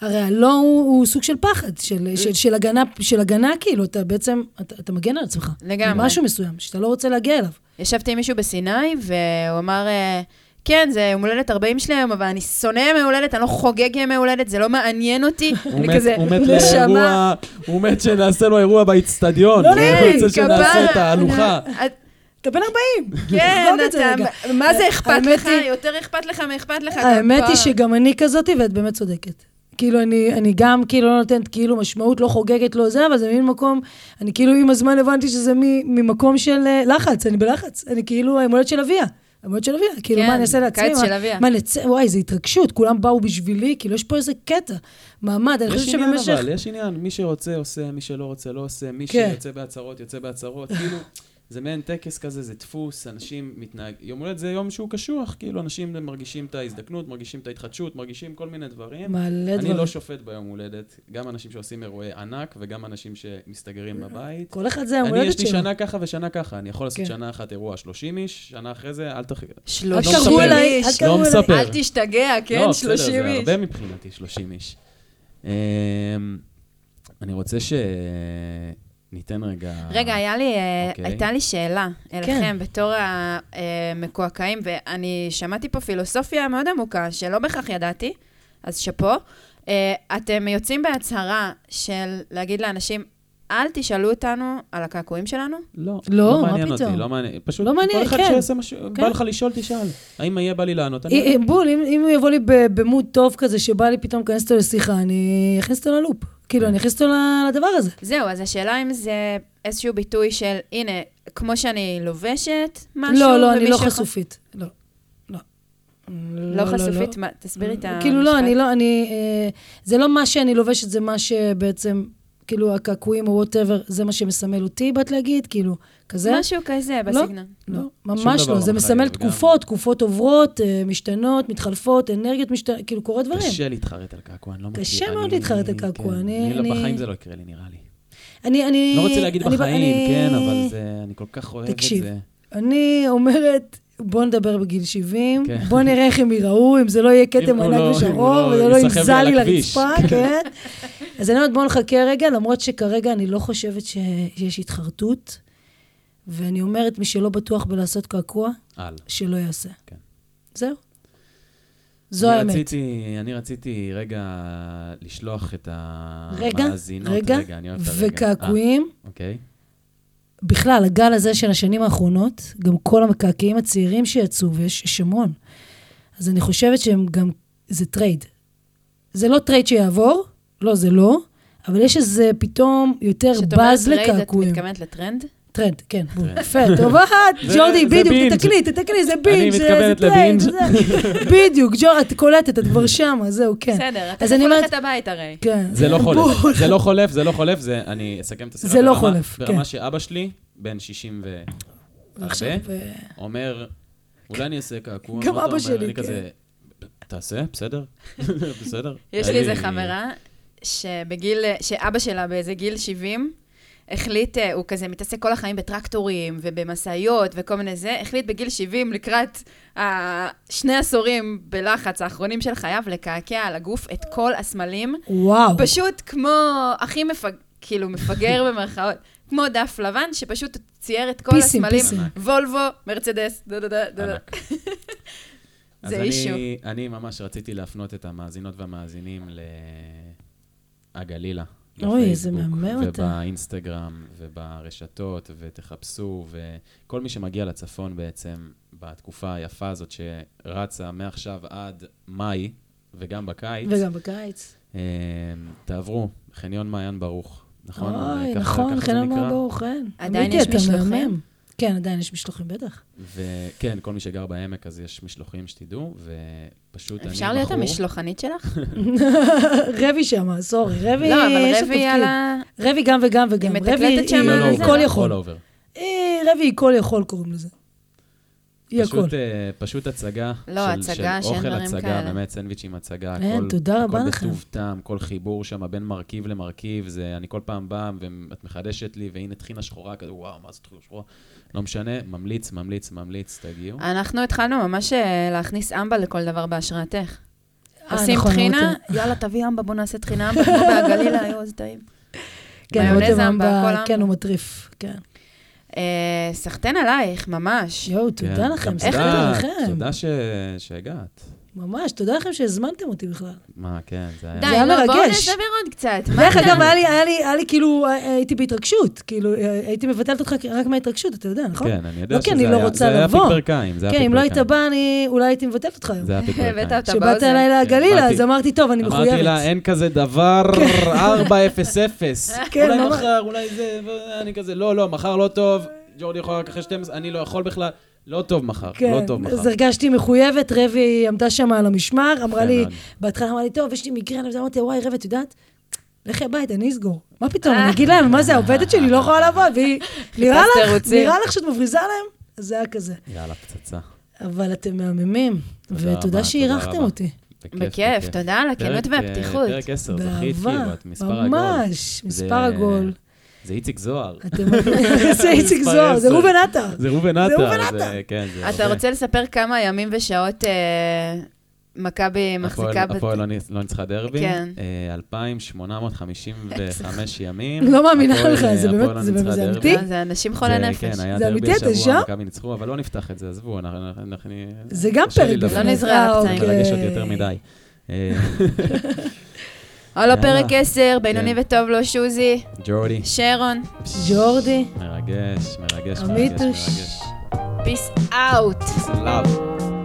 הרי הלא הוא, הוא סוג של פחד, של, של, של, הגנה, של הגנה, כאילו, אתה בעצם, אתה, אתה מגן על עצמך. לגמרי. משהו מסוים, שאתה לא רוצה להגיע אליו. ישבתי עם מישהו בסיני, והוא אמר, אה, כן, זה יום הולדת 40 שלי היום, אבל אני שונא ימי הולדת, אני לא חוגג ימי הולדת, זה לא מעניין אותי. הוא אני מת- כזה, נשמה. לאירוע, הוא מת שנעשה לו אירוע באיצטדיון. לא, הוא רוצה שנעשה כפרה. את ההלוכה. את- אתה בן 40. כן, אתה. מה זה אכפת לך? יותר אכפת לך מאכפת לך. האמת היא. שגם אני כזאת, ואת באמת צודקת. כאילו, אני, אני גם כאילו לא נותנת כאילו משמעות, לא חוגגת, לא זה, אבל זה מין מקום, אני כאילו עם הזמן הבנתי שזה מ- ממקום של אה, לחץ, אני בלחץ. אני כאילו היום הולדת של אביה. הולדת של אביה. כאילו, כן, מה אני אעשה לעצמי? קיץ מה- של אביה. מה נצא, וואי, זו התרגשות, כולם באו בשבילי, כאילו, יש פה איזה קטע. מעמד, אני יש חושבת עניין שבמשך... אבל, יש עניין. מי שרוצה עושה, מי שלא רוצה לא עושה, מי כן. שיוצא בהצהרות יוצא בהצהרות. כאילו, זה מעין טקס כזה, זה דפוס, אנשים מתנהג... יום הולדת זה יום שהוא קשוח, כאילו, אנשים מרגישים את ההזדקנות, מרגישים את ההתחדשות, מרגישים כל מיני דברים. מלא אני דברים. לא שופט ביום הולדת, גם אנשים שעושים אירועי ענק וגם אנשים שמסתגרים בבית. כל אחד זה היום אני, הולדת יש לי שלו. שנה ככה ושנה ככה. אני יכול לעשות כן. שנה אחת אירוע 30 איש, שנה אחרי זה, אל תח... אל שלושים לא מספר. איש. לא. מספר. אל תשתגע, כן? לא, בסדר, 30 זה איש. הרבה מבחינתי, 30 איש. אמ, אני רוצה שניתן רגע... רגע, היה לי, אה, אוקיי. הייתה לי שאלה אליכם כן. בתור המקועקעים, ואני שמעתי פה פילוסופיה מאוד עמוקה, שלא בהכרח ידעתי, אז שאפו. אה, אתם יוצאים בהצהרה של להגיד לאנשים, אל תשאלו אותנו על הקעקועים שלנו? לא, לא, מה מעניין אותי, פתאום? לא מעניין. פשוט לא מעניין, כל אחד כן. שיעשה מה ש... כן. בא לך לשאול, תשאל. האם יהיה בא לי לענות? אני אה, אה, בול, אם, אם הוא יבוא לי במוד טוב כזה, שבא לי פתאום להיכנס אותו לשיחה, אני אכניס אותו ללופ. כאילו, אני אכניס אותו לדבר הזה. זהו, אז השאלה אם זה איזשהו ביטוי של, הנה, כמו שאני לובשת משהו, לא, לא, אני לא ומישהו יכול- חשופית. לא. לא. לא חשופית? מה- תסבירי את המשפט. כאילו, לא, אני לא, אני... אה, זה לא מה שאני לובשת, זה מה שבעצם, כאילו, הקעקועים או וואטאבר, זה מה שמסמל אותי, באת להגיד? כאילו, כזה? משהו כזה בסגנון. לא, שום ממש לא. לא זה מסמל גם- תקופות, תקופות עוברות, אה, משתנות, מתחלפות, אנרגיות משתנות, כאילו, קורה דברים. קשה להתחרט על קעקוע, אני לא מכיר. קשה מאוד להתחרט על קעקוע, כן, אני- אני... לא- אני- בחיים זה לא יקרה לי, נראה לי. אני, אני... לא רוצה להגיד אני- בחיים, אני- כן, אבל זה... אני כל כך אוהב את תקשיב, זה. אני אומרת, בוא נדבר בגיל 70, כן. בוא נראה איך הם ייראו, אם זה לא יהיה כתם ענק לא- ושחור, לא וזה לא יסחב לי. לרצפה, כן? אז אני אומרת, בואו נחכה רגע, למרות שכרגע אני לא חושבת שיש התחרטות, ואני אומרת, מי שלא בטוח בלעשות קעקוע, על. שלא יעשה. כן. זהו. זו אני האמת. רציתי, אני רציתי רגע לשלוח את רגע, המאזינות. רגע, אני אוהב את הרגע. וקעקועים, אה, אוקיי. בכלל, הגל הזה של השנים האחרונות, גם כל המקעקעים הצעירים שיצאו, ויש יש המון, אז אני חושבת שהם גם, זה trade. זה לא trade שיעבור, לא, זה לא, אבל יש איזה פתאום יותר כשאת אומרת trade, את לקעקועים. מתכוונת לטרנד? טרנד, כן, בול. טרנד. יפה, טוב, אה, ג'ורדי, בדיוק. תתקני, תתקני, זה בינג', זה. זה- בדיוק, ג'ור, את קולטת, את כבר שמה, זהו, כן. בסדר, אתה אז אני תכף אומרת- הולכת הביתה הרי. כן. זה לא. חולף, זה לא חולף, זה לא חולף, זה, אני אסכם את השיחה. זה לא ברמה- חולף, ברמה כן. שאבא שלי, בן 60 ו... עכשיו, אומר, אולי אני אעשה קעקוע. גם אבא? שלי, כן. תעשה, בסדר, בסדר. יש לי איזה חברה, שבגיל, שאבא שלה באיזה גיל 70, החליט, אה, הוא כזה מתעסק כל החיים בטרקטורים ובמשאיות וכל מיני זה, החליט בגיל 70 לקראת השני עשורים בלחץ האחרונים של חייו לקעקע על הגוף את כל הסמלים, וואו. פשוט כמו הכי מפג... כאילו מפגר במרכאות, כמו דף לבן, שפשוט צייר את כל פיסים, הסמלים, פיסים. וולבו, מרצדס, דה דה דה דה דה. ענק. אז זה אני, אישו. אני ממש רציתי להפנות את המאזינות והמאזינים לאגלילה. אוי, זה מהמם אותה. ובאינסטגרם, וברשתות, ותחפשו, וכל מי שמגיע לצפון בעצם, בתקופה היפה הזאת שרצה מעכשיו עד מאי, וגם בקיץ, וגם בקיץ. אה, תעברו, חניון מעיין ברוך, נכון? אוי, ככה- נכון, חנן נקרא? מהברוך, כן. עדיין יש משלוחים? כן, עדיין יש משלוחים, בטח. וכן, כל מי שגר בעמק, אז יש משלוחים שתדעו, ופשוט אני בחור... אפשר להיות המשלוחנית שלך? רבי שמה, סורי, רבי, לא, אבל רבי. על ה... רבי גם וגם וגם. היא רבי מתקלטת שם היא all זה? כל יכול. all over. אה, רבי היא כל יכול קוראים לזה. היא הכל. פשוט, אה, פשוט הצגה. לא, של- הצגה שאין אוכל דברים הצגה, כאלה. באמת סנדוויצ'ים הצגה. אין, הכל- תודה רבה הכל לכם. בטוב טעם, כל חיבור שם בין מרכיב למרכיב, זה, אני כל פעם בא ואת מחדשת לי, והנה טחינה שחורה כזה, וואו, מה זה טחינה שחורה? לא משנה, ממליץ, ממליץ, ממליץ, תגיעו. אנחנו התחלנו ממש אה, להכניס אמבה לכל דבר בהשראתך. אה, עושים נכון, טחינה. יאללה, תביא אמבה, בוא נעשה טחינה אמבה, כמו בהגלילה, יואו, זה טעים. כן, מיונז רותם אמבה, כן. הוא מטריף, כן. אה, סחטיין עלייך, ממש. יואו, כן, תודה לכם, גם סליחה תודה, לכם. תודה ש- שהגעת. ממש, תודה לכם שהזמנתם אותי בכלל. מה, כן, זה היה... די, היה לא, בואו. נדבר עוד קצת. מה דרך אגב, היה לי, היה לי, היה לי כאילו, הייתי בהתרגשות, כאילו, הייתי מבטלת אותך רק מההתרגשות, אתה יודע, נכון? כן, אני יודע לא כי שזה אני לא היה- רוצה זה היה לבוא. פיק ברכיים, זה היה כן, פיק אם לא היית. בא, אני אולי הייתי מבטלת אותך היום. זה היה פיק הבאת ברכיים. אותה כשבאת. אליי לגלילה, באתי- אז אמרתי, טוב, אני מחויבת. אמרתי לה, אין כזה דבר 400. כן, אולי ממש. מחר, אולי זה, אני כזה, לא, לא, מחר לא טוב, ג'ורדי יכול רק אחרי 12, אני לא יכול בכלל, לא טוב מחר, כן, לא טוב מחר. אז הרגשתי מחויבת, רבי עמדה שם על המשמר, אמרה יפה לי. בהתחלה אמרה לי, טוב, יש לי מיגרנה, וזה אמרתי, וואי, רבי, את יודעת? לכי הביתה, אני אסגור. מה פתאום, אני אגיד להם, מה זה, העובדת שלי לא יכולה לעבוד, והיא, נראה לך. נראה לך שאת מבריזה להם? אז זה היה כזה. יאללה, פצצה. אבל אתם מהממים, ותודה תודה שאירחתם. אותי. בכיף, תודה על הכנות אה, והפתיחות. פרק 10, זכית, באהבה, כאילו, את מספר עגול. ממש, מספר עגול. זה איציק זוהר. זה איציק זוהר, זה. ראובן עטר. זה ראובן עטר. כן, אתה. רוצה לספר כמה ימים ושעות אה, מכבי מחזיקה... הפועל- לא ניצ- ניצחה דרבי. כן. אה, 2,855 ימים. לא מאמינה לך, זה באמת- לא זה. אמיתי? אה, זה אנשים חולי נפש. כן, זה אמיתי, אתה שם? מכבי ניצחו, אבל לא נפתח את זה, עזבו, אנחנו... זה גם פרק לא נזרע. על הפצעים. זה מרגש אותי אוקיי. יותר מדי. אה, הלו, יאללה. פרק 10, בינוני כן. וטוב לו, שוזי, ג'ורדי. שרון, ג'ורדי, מרגש, מרגש, מרגש. מרגש. out. Peace and love.